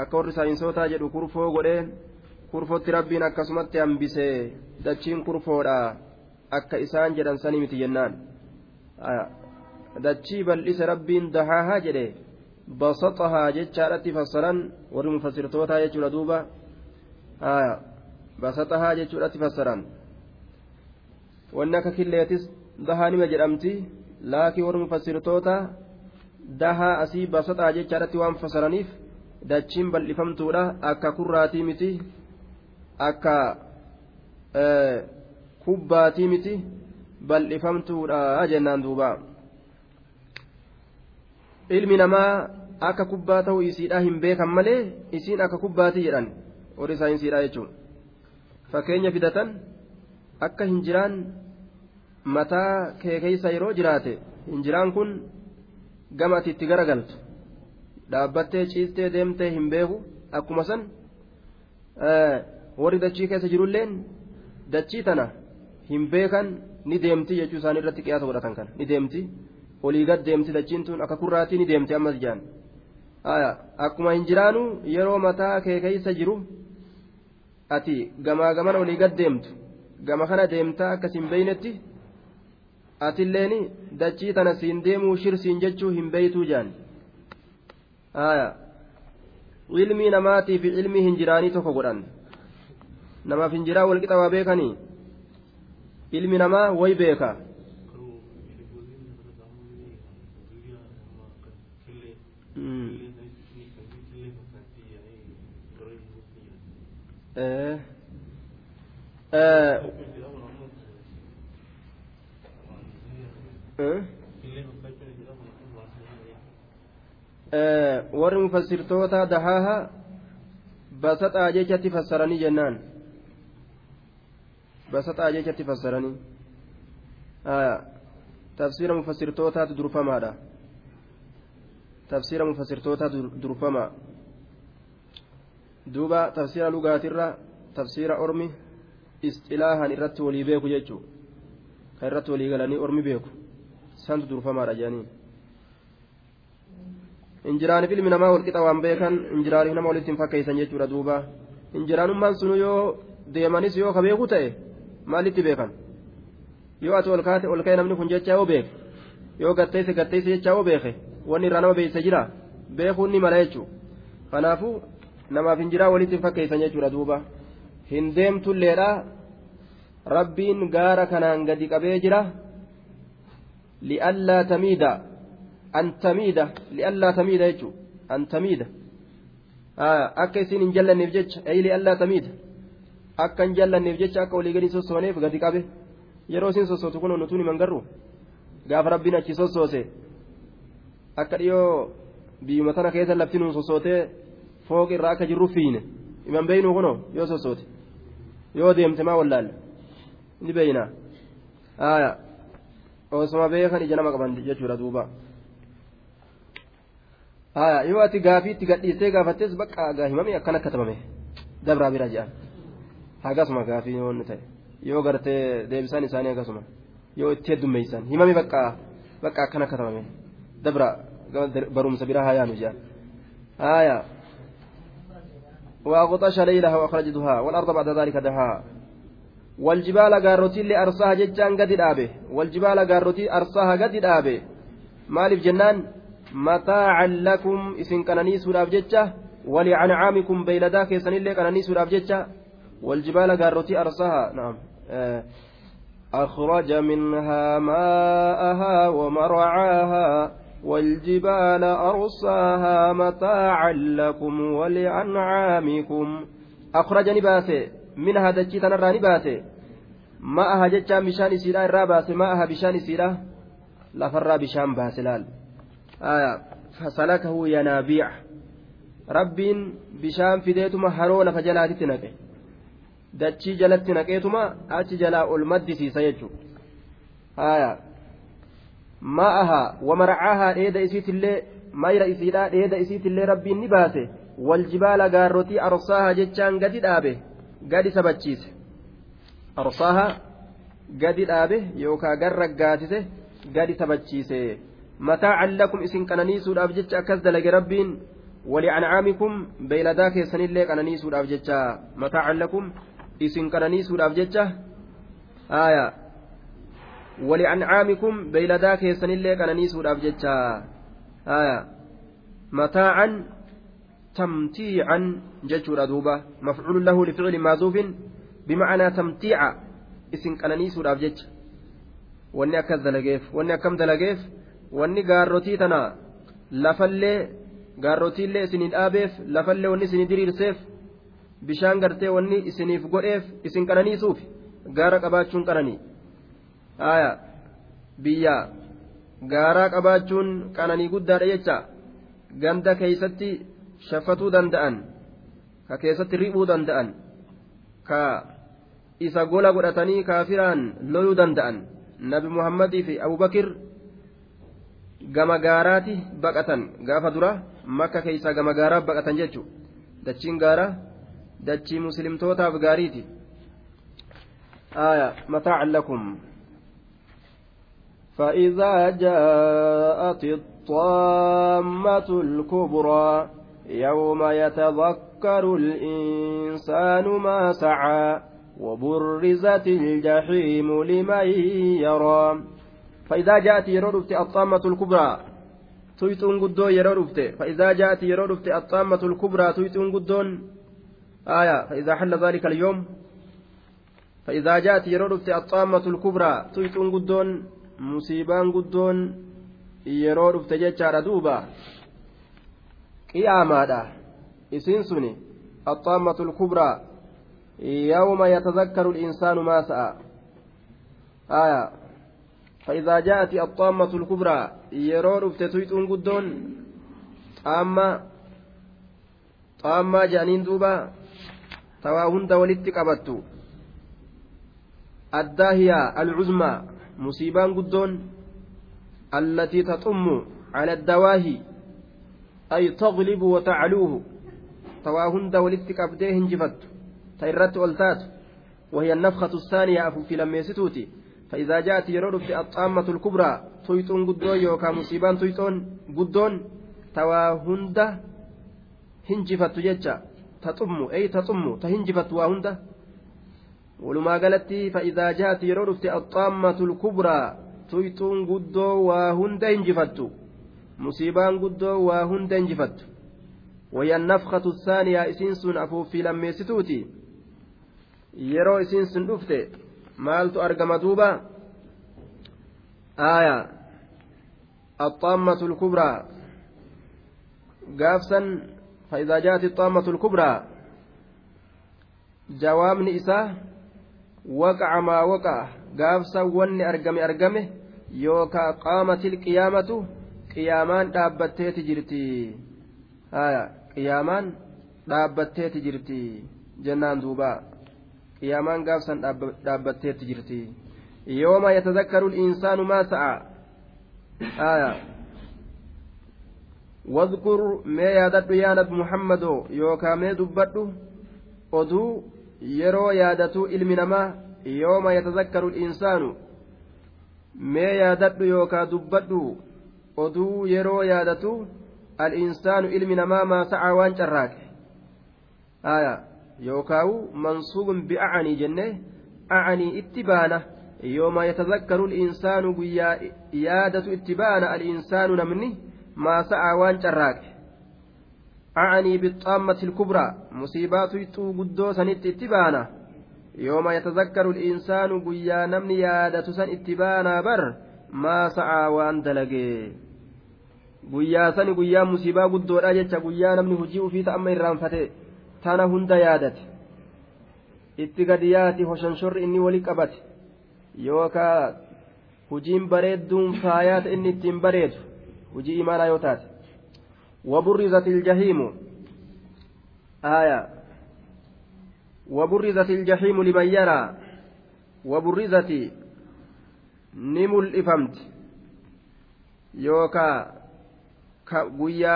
akka warri saayinsootaa jedhu kurfoo godhee kurfotti rabbiin akkasumatti hambisee dachiin kurfoodha akka isaan jedhan sanii miti jennaan dachii bal'ise rabbiin dahaahaa jedhe basaxahaa jechaadhatti fassaran warri mufassirtootaa jechuudha duuba basaxahaa jechuudhatti fassaran wanni akka killeetis dahaa nima jedhamti laakiin warri mufassirtoota dahaa asii basaxaa jechaadhatti waan fassaraniif dachiin bal'ifamtuudha. Akka kurraatii miti akka kubbaatii miti bal'ifamtuudha jennaan duuba. Ilmi namaa akka kubbaa ta'uu isiidhaa hin beekan malee isiin akka kubbaatii jedhan warri saayinsiidhaa jechuun. Fakkeenya fidatan akka hinjiraan mataa kee keessa yeroo jiraate hinjiraan kun gama ati itti garagaltu dhaabbattee ciistee deemtee hin beeku akkuma san warri dachii keessa jirulleen dachii tana hin beekan ni deemti jechuu isaanii irratti qiyaasa godhatan kana. Ni deemti. Olii gad deemti dachiin tun akka kurraatii ni deemti ammas jaan. Akkuma hin jiraanu yeroo mataa kee keessa jiru ati gamaa gaman olii gad deemtu gama kana deemtaa akkas hin beeynetti atilleen dachii tana siin deemuu shirsiin jechuu hin beeytuu jaan ilmii namaatii fi ilmii hinjiraanii tokko godhan namaaf hinjiraa walqixa waa beekanii ilmi namaa way beeka warri mufassirtoota dahaaha basaxaa jechatti fassaranii jennaan. Basaxaa jechatti fassaranii. Tafsiira mufassirtootaatu durfamaadha. Tafsiira mufassirtootaatu durfamaa duuba tafsiira lugaatirra tafsiira ormi isxilaahan irratti walii beeku jechuu. Kan irratti walii galanii ormi beeku. Santu durfamaadha jedhanii injiraaniif ilmi namaa walqixa waan beekan injiraaniif nama walitti hin fakkeessan jechuudha duuba injiraanummaan sunu yoo deemanis yoo ka beeku ta'e maalitti beekan yoo ati ol kaate ol ka'e namni kun jecha yoo beeke yoo gatteesse gatteesse jecha yoo beeke wanni irraa nama beeyse jira beekuun ni mala jechuudha kanaafuu namaaf injiraa walitti hin fakkeessan jechuudha duuba hin deemtulleedha rabbiin gaara kanaan gadi qabee jira li'allaa tamiida tamiida akka isin hin jallanneef jecha ay li'allaa tamiida akka hin jallanneef jecha akka olii gadi sossooneef gadi qabe yeroo isin sossootu kun nutuun himan garru gaafa rabbiin achi sossoose akka dhiyoo biyyuma tana keessa lafti nuun sossootee fooqi irraa akka jirru fiine himan beeynu kunoo yoo sossoote yoo deemte maa wallaalle ni beeyna aya osuma beekan ija nama qaban jechuudha duuba aya yoo ati gaafiitti gadhiistee gaafattes bakka gaa himame akkan akka tabame dabraa bira jedhan hagasuma gaafii yoonni ta'e yoo gartee deebisaan isaanii akkasuma yoo itti heddummeeysan himame bakka bakka akkan akka tabame dabra barumsa bira haa yaanu jedhan aya وأغطش ليلها وأخرج دها والأرض بعد ذلك دها والجبال قاروتي اللي أرساها ججان قد الآبه والجبال قاروتي أرساها قد الآبه مالف جنان كنني سوراف ججة ولأنعامكم بيلدا كيسن اللي كان نيسو جتشا والجبال قارتي أرساها. نعم. آه. أخرج منها ماءها ومرعاها. والجبال أرساها متاعا لكم ولأنعامكم أخرج نباسي منها دجيتا نرى نباسي ماءها جتشا بشان سيرا الراباسي ماءها بشان سيرا لفرا بشان باسلال fasalakahu yanaabiica rabbiin bishaan fideetuma haroo lafa jalaatitti naqe dachii jalatti naqeetuma achi jalaa ol maddisiisa jechuudha ma'ahaa wamarcaahaa dheeda isiitillee mayra isiidhaa dheeda isiitillee rabbiin ni baase waljibaala gaarrotii arsaaha jechaan gadi dhaabe gadi sabachiise arsaaha gadi dhaabe yookaan garra gaatise gadi sabachiise. Mataa callakum isin qananiisuudhaaf jecha akkas dalage rabbiin. ولأنعامكم بيلدا كيسنillee qananiisuudhaaf jecha mataacan lakum isin qananiisuudhaaf jecha aya ولأنعامكم بيلدا كيسنillee qananiisuudhaaf jecha aya mataacan تمتيعا جتشورا دوبا مفعول له لفعل معذوف بمعنى تمتيع isin qananiisuudhaaf jecha wanni akkas dalageef wanni akkam dalageef wanni gaarrotii tana lafallee gaarrotiillee isinii dhaabeef lafallee wanni isinii diriirseef bishaan gartee wanni isiniif godheef isin qananiisuuf gaara qabaachuun qananii. Aya biyya gaaraa qabaachuun qananii guddaadha jecha. Ganda keeysatti shaffatuu danda'an ka keessatti riphuu danda'an ka isa gola godhatanii kaafiraan loyuu danda'an. Nabi muhammadii fi abubakir gama gaaraati baqatan gaafa dura makka keessaa gama gaaraaf baqatan jechuudha dachiin gaaraa dachii muslimtootaaf gaariiti آية متاعا لكم فإذا جاءت الطامة الكبرى يوم يتذكر الإنسان ما سعى وبرزت الجحيم لمن يرى فإذا جاءت يرد الطامة الكبرى fa'idaa jaati yeroo dhufte axxaammatul kubraa tuyxuun guddoon aya fa'idaa halla dhaalika alyoom fa'idaa jaati yeroo dhufte axxaammatul kubraa tuyxuun guddoon musiibaan guddoon yeroo dhufte jechaadha duuba qiyaamaadha isiin suni axxaammatul kubraa yawma yatadakkaru الإنسان ما سعى آية فإذا جاءت الطامة الكبرى jedhaniin duuba tawaa hunda walitti qabattu addaa hiyaa alcuzmaa musiibaan guddoon allatii taxummu cala addawaahi ay taglibu watacluuhu tawaa hunda walitti qabdee hinjifattu ta irratti ol taatu وهي النفخة الثانية أفو في لميستوتي فإذا جاءت يرد في الطامة الكبرى tuyxuun guddoo yookaan musiibaan tuyxoon guddoon tawaa hunda hinjifattu jecha taxummu ey taxummu ta hinjifattu waa hunda walumaa galatti fa'idaa jaati yeroo dhufte axxaammatul kubraa tuyxuun guddoo waa hunda hinjifattu musiibaan guddoo waa hunda hinjifattu wayyan nafkatu saaniyaa isiin sun afuuffii lammeessituuti yeroo isiin sun dhufte maaltu argama duuba آية الطامة الكبرى قافسا فإذا جاءت الطامة الكبرى جواب إساه وقع ما وقع قافسا ون أرقم أرقمه يوكا قامت القيامة قيامان dhaabbatteeti jirti haya qiyaamaan dhaabbatteeti jirti jennaan duuba qiyaamaan gaafsan dhaabbatteeti jirti يوم يتذكر الإنسان ما سعى آية واذكر ما يادت يا نبي محمد يوكا ما دبت oduu yeroo yaadatu ilmi namaa yooma yatazakkaru insaanu mee yaadadhu yookaa dubbadhu oduu yeroo yaadatu al'insaanu ilmi namaa maa sacaa waan carraaqe aya yookaan mansuubun bi'acanii jennee acanii itti baana. Yooma yatazakkaru al-insaanu guyyaa yaadatu itti baana al-insaanu namni maasa'a waan carraaqe. Acanii bixaammati kubraa musiibaatu ixuu guddoo sanitti itti baana. Yooma yatazakkaru al-insaanu guyyaa namni yaadatu san itti baanaa bar maasa'a waan dalagee guyyaa san guyyaa musiibaa guddoodha jecha guyyaa namni hojii ufiisa amma irraanfatee. Tana hunda yaadate itti gadi yaati hoshanshorri inni wali qabate yookaa hujiin bareedduun faayaata inni ittiin bareedu hujii imaanaa yoo taate وبرزت الجحيم آية وبرزت الجحيم لمن يرى وبرزت نمل إفمت يوكا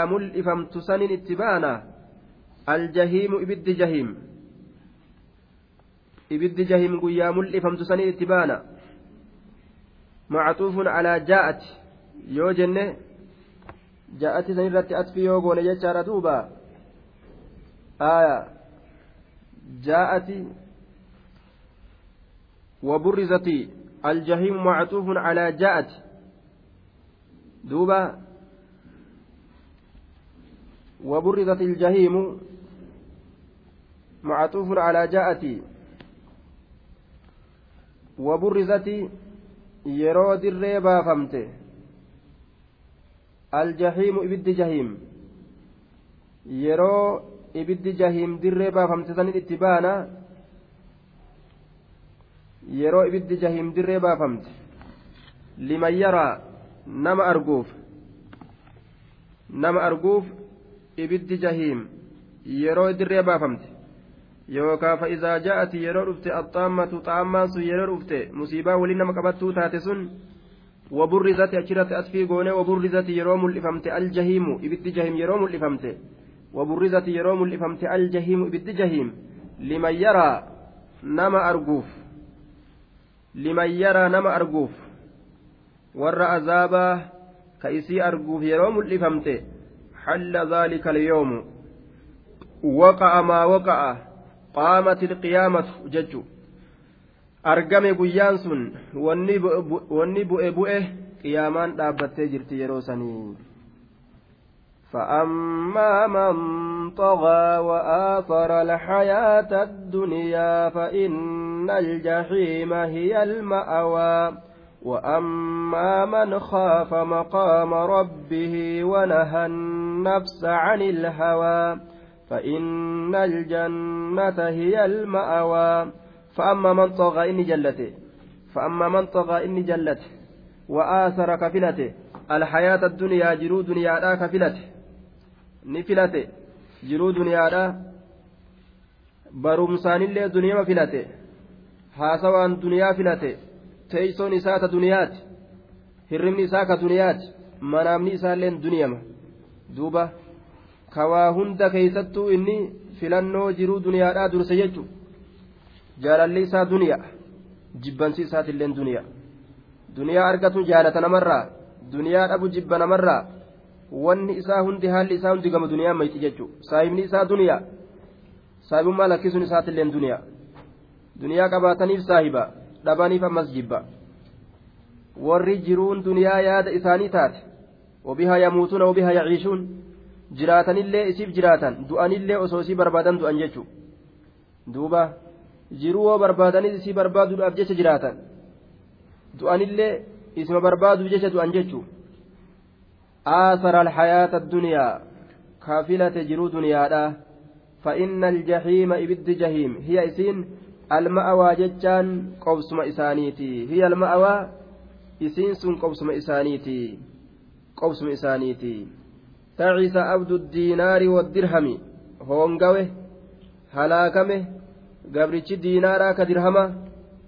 mul'ifamtu sanin itti baana ibiddi jahiim ibiddi jahiim guyyaa mul'ifamtu sanin itti baana macxuufun alaa jaa'ati yoo jenne jaa'ati san irratti atfi yoo goone jechaadha duuba aya jaa'ati وبرزت الجحيم معطوف على جاءت دوبا وبرزت الجحيم معطوف على جاءتي وبرزت yeroo dirree baafamte aljahiimu ibiddi jahiim yeroo ibiddi jahiim dirree baafamte sanin itti baana yeroo ibiddi jahiim dirree baafamte liman yaraa nama arguuf nama arguuf ibiddi jahiim yeroo dirree baafamte yookaan fa'izaa ja'ati yeroo dhufte axxaammatu xaammaan sun yeroo dhufte musiibaa waliin nama qabattuu taate sun waburrizati achirratti asfii goone waburrizati yeroo mul'ifamte aljahiimu ibiddi jahiim yeroo mul'ifamte waburrizati yeroo mul'ifamte aljahiimu ibiddi jahiim liman yaraa nama arguuf liman yaraa nama arguuf warra azaabaa ka isii arguuf yeroo mul'ifamte. حل ذلك اليوم وقع ما وقع قامت القيامة جج sun wanni bu'e bu'e qiyaamaan dhaabbattee jirti yeroo sanii فأما من طغى وآثر الحياة الدنيا فإن الجحيم هي المأوى. وأما من خاف مقام ربه ونهى النفس عن الهوى. فإن الجنة هي المأوى. فأما من طغى إني جلته. فأما من طغى إني جلته. وآثر كفلته. الحياة الدنيا جرو دنيا لا كفلته. نفلته. جرو دنيا لا برمسان الله دنيا فلته. haasawaan duniyaa filate teeysoon isaa ka duniyaati hirribni isaa ka duniyaati manaamni isaalleen duniyama duuba kawaa hunda keeysattuu inni filannoo jiruu duniyaadhaa durse jechu. Jaalalli isaa duniya jibbansi isaatilleen duniya duniyaa argatu jaalata namarraa duniyaa dhabu jibba namarraa wanni isaa hundi haalli isaa hundi gama duniyaa mayti jechu. Saahibni isaa duniya saahibummaa lakkisuun isaatilleen duniya duniyaa. Qabaataniif saahiba dhabaniif ammas jibba. Warri jiruun duniyaa yaada isaanii taate wabihaa yamuutuuna wabihaa yaciishuun jiraatanillee isiif jiraatan du'anillee osoo isii barbaadan du'an jechuudha. Duuba jiruu yoo barbaadanis isii barbaaduudhaaf jecha jiraatan. Du'anillee isima barbaaduuf jecha du'an jechuudha. Aasara alhayaata duniyaa kafilate jiruu duniyaadha. Fa'inna aljahiima ibiddi jahiim hiya isiin alma'awaa jechaan qobsuma isaaniiti. Hiya alma'awaa isiin sun qobsuma isaaniiti. Qobsuma isaaniiti. تعيس عبد الدينار والدرهم هونغوه هلاكمه gabrichi diinaaraa ka dirhama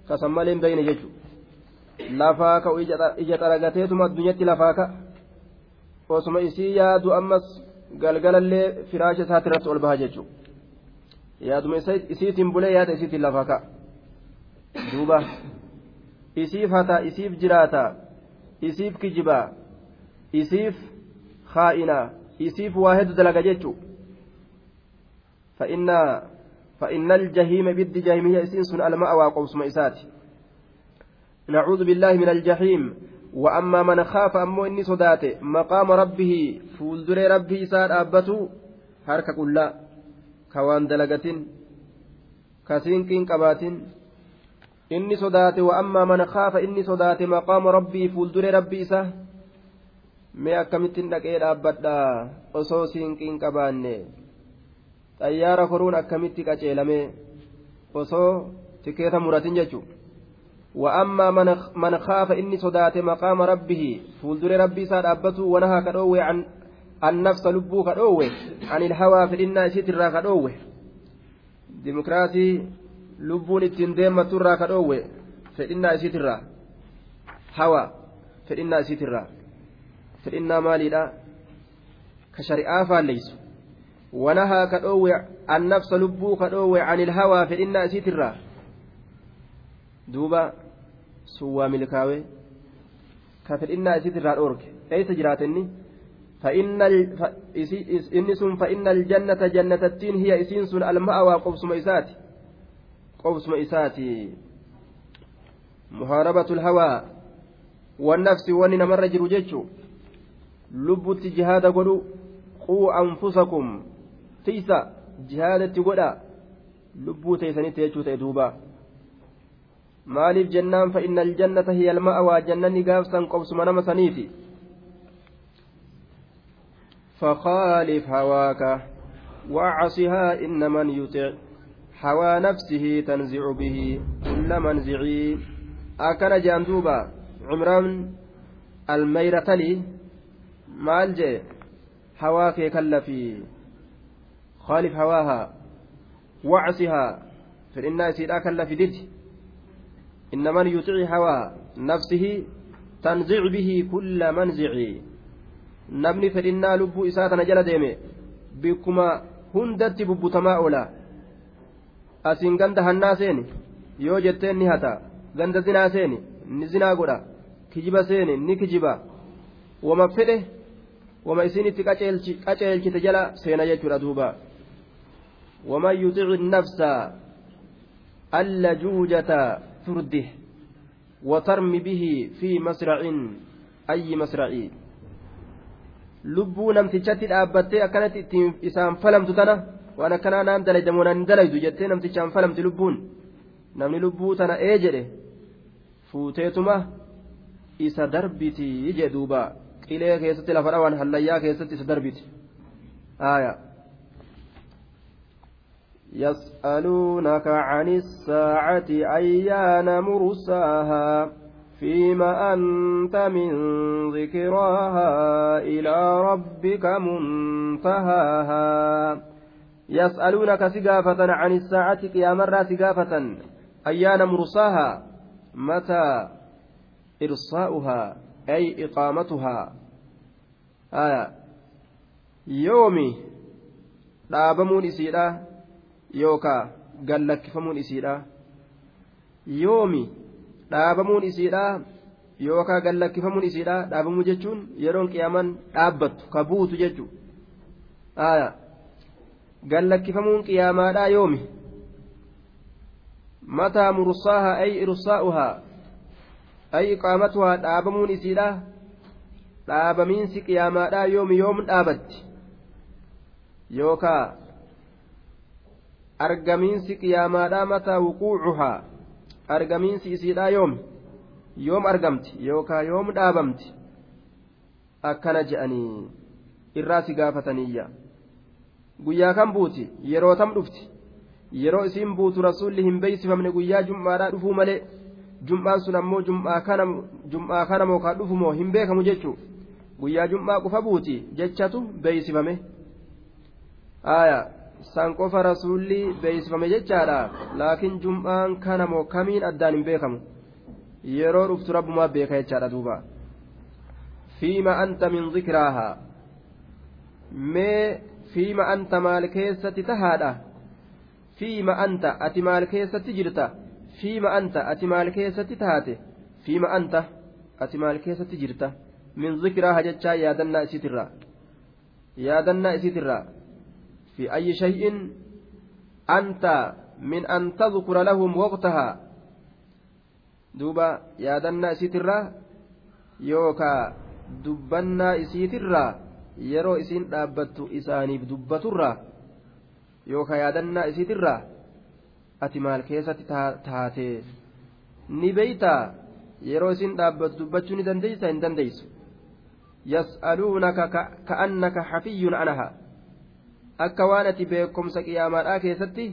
kasan maleen bayne jechu lafaa ka'u ija xaragateetuma addunyatti lafaa ka'a osuma isii yaadu ammas galgalallee firaasha isaati irratti ol baha jechu yaaduma isiitiin bulee yaada isiitiin lafaa ka'a duuba isiif hata isiif jiraata isiif kijibaa isiif haa'inaa isiif waa hedduu dalaga jechu فإن الجحيم بد جهمية إسنس المأوى قوسم إساتي نعوذ بالله من الجحيم وأما من خاف أمو إني صداته مقام ربه فولدر ربه إسات أبته waan dalagatin ka siinqiin qabaatin inni sodaate wa ammaa man khaafa inni sodaate maqaama rabbii fuuldure rabbii isa mee akkamittiin dhaqee dhaabbadha osoo siinqiin qabaanne xayyaara koruun akkamitti qaceelame osoo tikeeta muratin jechuudha. وأما من من خاف إني صدات مقام ربه فولدر ربي ساد أبته ونهى كدوه عن النفس لبو كدوه عن الهوى في النا ستر كدوه ديمقراطي لبون التندم ترى كدوه في النا ستر هوى في النا ستر في النا مالي لا كشريعة فالليس ونهى كدوه النفس لبو كدوه عن الهوى في النا ستر duuba sun waa milkaawee ka fedhinnaa isiitirraa dhoorge eessa jiraata inni sun fa'inna aljannata jannatattiin hiya isiin sun alma'awaa qobsuma isaati qobsuma isaati muhaarabatu lhawaa wannafsi wanni namarra jiru jechu godhu quu anfusakum tiysa jihaadatti godha lubbuu teeysanitti jechuu ta'e duubaa maaliif jennaan fa'inna aljannata hiya alma'awaa jannanni gaafsan qobsuma nama saniiti فخالف هواك وعصها إن من يطع هوى نفسه تنزع به كل منزعي أكن جاندوبا عمران الميرتلي مالجي هواك كلفي خالف هواها وعصها فإن سيدا كلفي ددي إن من يطيع هوى نفسه تنزع به كل منزع namni fedhinnaa lubbuu isaa tana jala deeme bikkuma hundatti bubbutamaa oola asiin ganda hannaa seeni yoo jetteen ni hata ganda zinaa seeni ni zinaa godha kijiba seeni ni kijiba wama fedhe itti qaceelchite jala seena jechuudha duuba waman yuxici nafsa allajuujata ترده وترمي به في مسرع أي مسرع lubbuu namtichatti dhaabbattee akkanatti ittiin isaan falamtu tana waan akkanaa naan dalaydamoo naan dalaydu jettee namtichaan falamti lubbuun namni lubbuu tana ee jedhe fuuteetuma isa darbiti jedhuuba qilee keessatti lafa dhawan hallayyaa keessatti isa darbiti. Aayaa. يسألونك عن الساعة أيان مرساها فيما أنت من ذكراها إلى ربك منتهاها يسألونك سقافة عن الساعة قيام سقافة أيان مرساها متى إرصاؤها أي إقامتها آية يومي dhaabamuun isiidha yookaa gallakkifamuun isiidha yoomi dhaabamuun isiidha yookaa gallakkifamuun isiidha dhaabamuu jechuun yeroon qiyaaman dhaabbattu ka buutu jechuudha gallakkifamuun qiyaamaadhaa yoomi mataa mursaaha ay irsaa'uhaa ay iqaamatuhaa dhaabamuun isiidha. Dhaabamiinsi qiyaamaadhaa yoomi yoom dhaabatti. Yookaa argamiinsi qiyaamaadhaa mataa wuquucuhaa. Argamiinsi isiidhaa yoom yoom argamti yookaan yoom dhaabamti. Akkana je'anii irraa si gaafataniyya guyyaa kan buuti? Yeroo tam dhufti. Yeroo isiin buutu rasuulli hin beeksifamne guyyaa jum'aadhaa dhufuu malee jum'aan sun ammoo jum'aa kana moo kan dhufu moo hin beekamu jechuu guyyaa jum'aa qofa buuti jechatu beeksifame aayaa. san qofa rasuulli beeksifame jechaadha laakiin jum'aan kana moo kamiin addaan hin beekamu yeroo dhuftu rabbumaa beeka jechaadha duuba fiima anta min zikraahaa mee fiima anta maal keessatti tahaadha fiima anta ati maal keessatti jirta fiima anta ati maal keessatti taate fiima anta ati maal keessatti jirta min zikraaha jechaa yaadannaa isiitirraa yaadannaa isiitirraa في أي شيء أنت من أن تذكر لهم وقتها دوبا يادنا إسيترا يوكا دبنا إسيترا yeroo isiin dhaabbattu isaaniif dubbaturraa yookaan yaadannaa isiitirraa ati maal keessatti taate? Ni beeytaa yeroo isiin dhaabbattu dubbachuu ni dandeeysa? Hin dandeeysu. Yas'aluunaka ka'annaka hafiyyun anaha. Akka waan ati beekumsa qiyaamaadhaa keessatti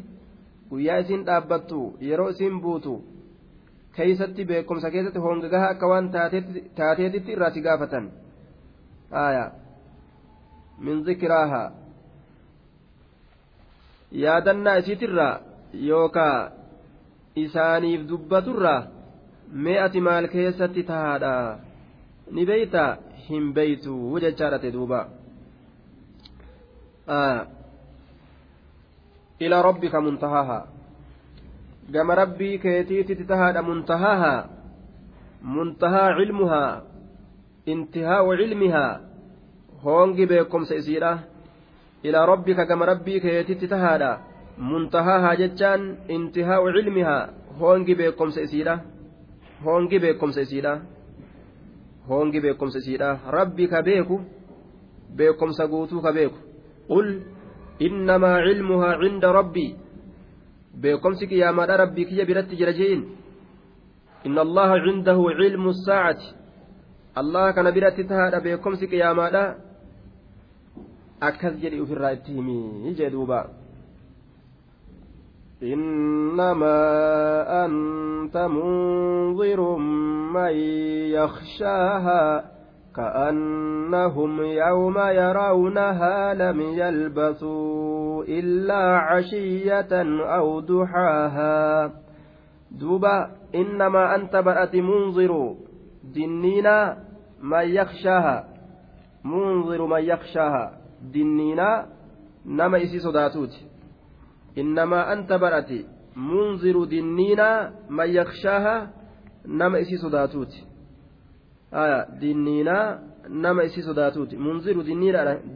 guyyaa isiin dhaabbattu yeroo isiin buutu keeysatti beekumsa keessatti hongagaha akka waan taateetitti irraa si gaafatan. Aya. Min zikraaha. Yaadannaa isiitirraa yookaa isaaniif dubbaturraa mee ati maal keessatti tahaadha ni beeyta hin beeytu jechaadhate duuba إلى ربك منتهاها قام ربي كيتيتي تهاد منتهاها منتهى علمها انتهاء علمها هونجي بكم سيسيرة إلى ربك قام ربي تهاد منتهاها جتان انتهاء علمها هونجي بكم سيسيرة هونجي بكم سيسيرة هونجي بكم سيسيرة ربي كبيكو بكم سقوتو كبيكو قل إنما علمها عند ربي beekomsi qiyaamaadha rabbii kiyya biratti jira je'in inna allaha cindahu cilmu saacati allah kana biratti tahaadha beekomsi qiyaamaadha akkas jedhi ufirraa itti himii jee duuba إنما أنت منظر من يخشاها كأنهم يوم يرونها لم يلبثوا إلا عشية أو ضحاها. دوبا إنما أنت بأت منظر دنينا من يخشاها. منظر من يخشاها. دنينا نما إسي innamaa anta barati munziru dinniinaa man yakshaaha nama isii sodaatuuti aya dinniinaa nama isii sodaatuuti munziru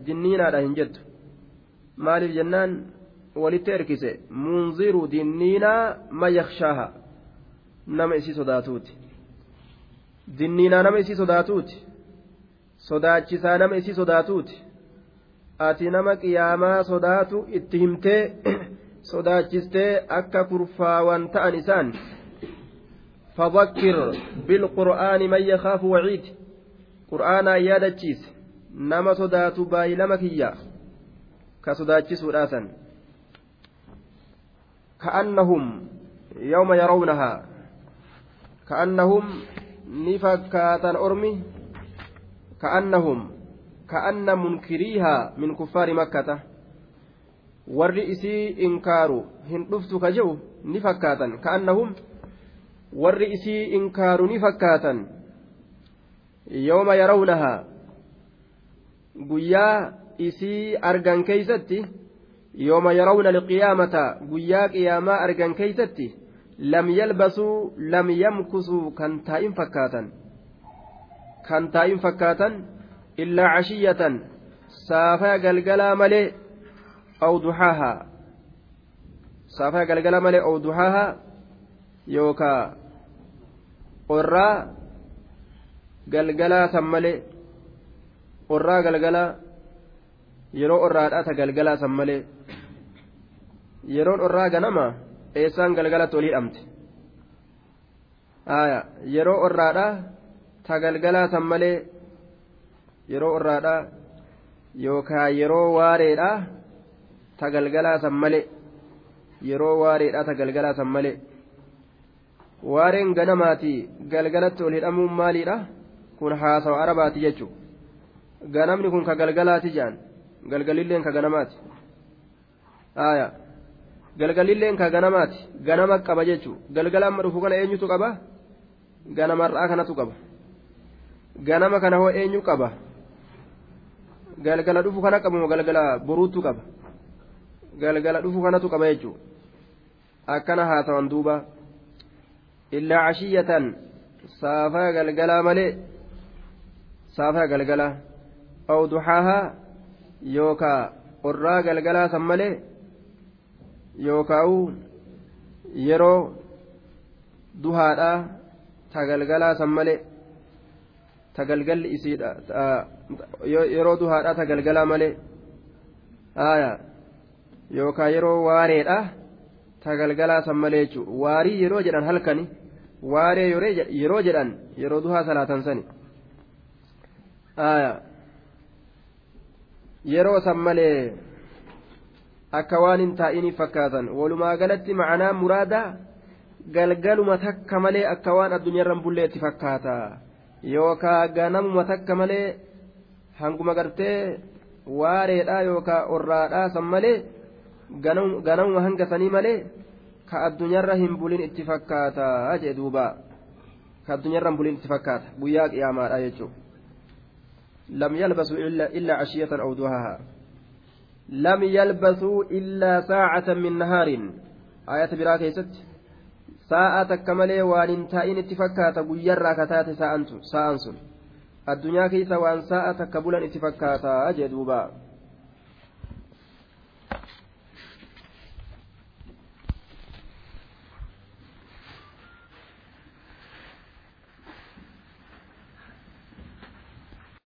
dinniinaadha hin jettu maaliif jennaan walitti erkise munziru dinniinaa man yakshaaha nama isii sodaatuuti dinniinaa nama isii sodaatuuti sodaachisaa nama isii sodaatuuti ati nama qiyaamaa sodaatu itti himtee sodaachistee akka kurfaawan ta'an isaan فذكر بالقرآن من يخاف وعيد قرآنا يادتشيس نما صدات باي لمكيا كصداتشيس راسا كأنهم يوم يرونها كأنهم نفكاتا أرمي كأنهم كأن منكريها من كفار مكة warri isii inkaaru hin dhuftu ka jehu ni fakkaatan ka'annahum warri isii inkaaru ni fakkaatan yooma yarawnahaa guyyaa isii argan keeysatti yooma yarawna alqiyaamata guyyaa qiyaamaa argan keeysatti lam yalbasuu lam yamkusuu kan taa'in fakkaatan kan taa'in fakkaatan illaa cashiyatan saafaya galgalaa malee aw duxaahaa saafaya galgalaa malee aw duxaahaa yookaa qorraa galgalaa san malee qorraa galgalaa yeroo orraadhaa ta galgalaa san malee yeroon orraa ganama eessaan galgalatti ol hidhamte yeroo orraadhaa ta galgalaa san malee yeroo orraadhaa yookaan yeroo waareedhaa ta galgalaa san malee yeroo waareedhaa ta galgalaa san malee. waareen ganamaati galgalatti ol hidhamuun maaliidha kun haasawa arabaati jechuun ganamni kun ka galgalaati jedhan galgalilleen ka ganamaati galgalilleen ka ganamaati ganama qaba jechuun galgala amma dhufu kana eenyutu qaba ganamarraa kanatu qaba ganama kana hoo eenyu qaba galgala dhufu kana qabamu galgala boruutu qaba galgala dhufu kanatu qaba jechuun akkana haasawan duuba. illaa cashiyatan saafaa galgalaa malee saafaa galgalaa aw duxaahaa yookaa qorraa galgalaa san malee yookaa'u yeroo duhaadhaa ta galgalaa san malee tagalgalli isiidha yeroo duhaadha tagalgalaa malee yookaan yeroo waareedha. Tagalgalaa san malee jechuudha waarii yeroo jedhan halkani waaree yeroo jedhan yeroo duhaa salaatan sani. Yeroo san malee akka waan hin taa'iniif fakkaatan walumaa galatti macanaa muraadaa galgaluma takka malee akka waan addunyaarra bullee itti fakkaata. Yookaan ganamuma takka malee hanguma gartee waareedhaa yookaan orraadhaa san malee ganamuma hanga sanii malee ka addunyaarra hin bulin itti fakkaata jee duuba ka addunyaarra hin bulin itti fakkaata guyyaa qiyaamaadha jechuudha. لم يلبسوا إلا, إلا عشية أو ضحاها لم يلبثوا إلا ساعة من نهار آية براكة ست ساعة كمالي وان تائن اتفكات بيرا كتات ساعة سن الدنيا كيس وان ساعة كبولا اتفكاتا أجدوبا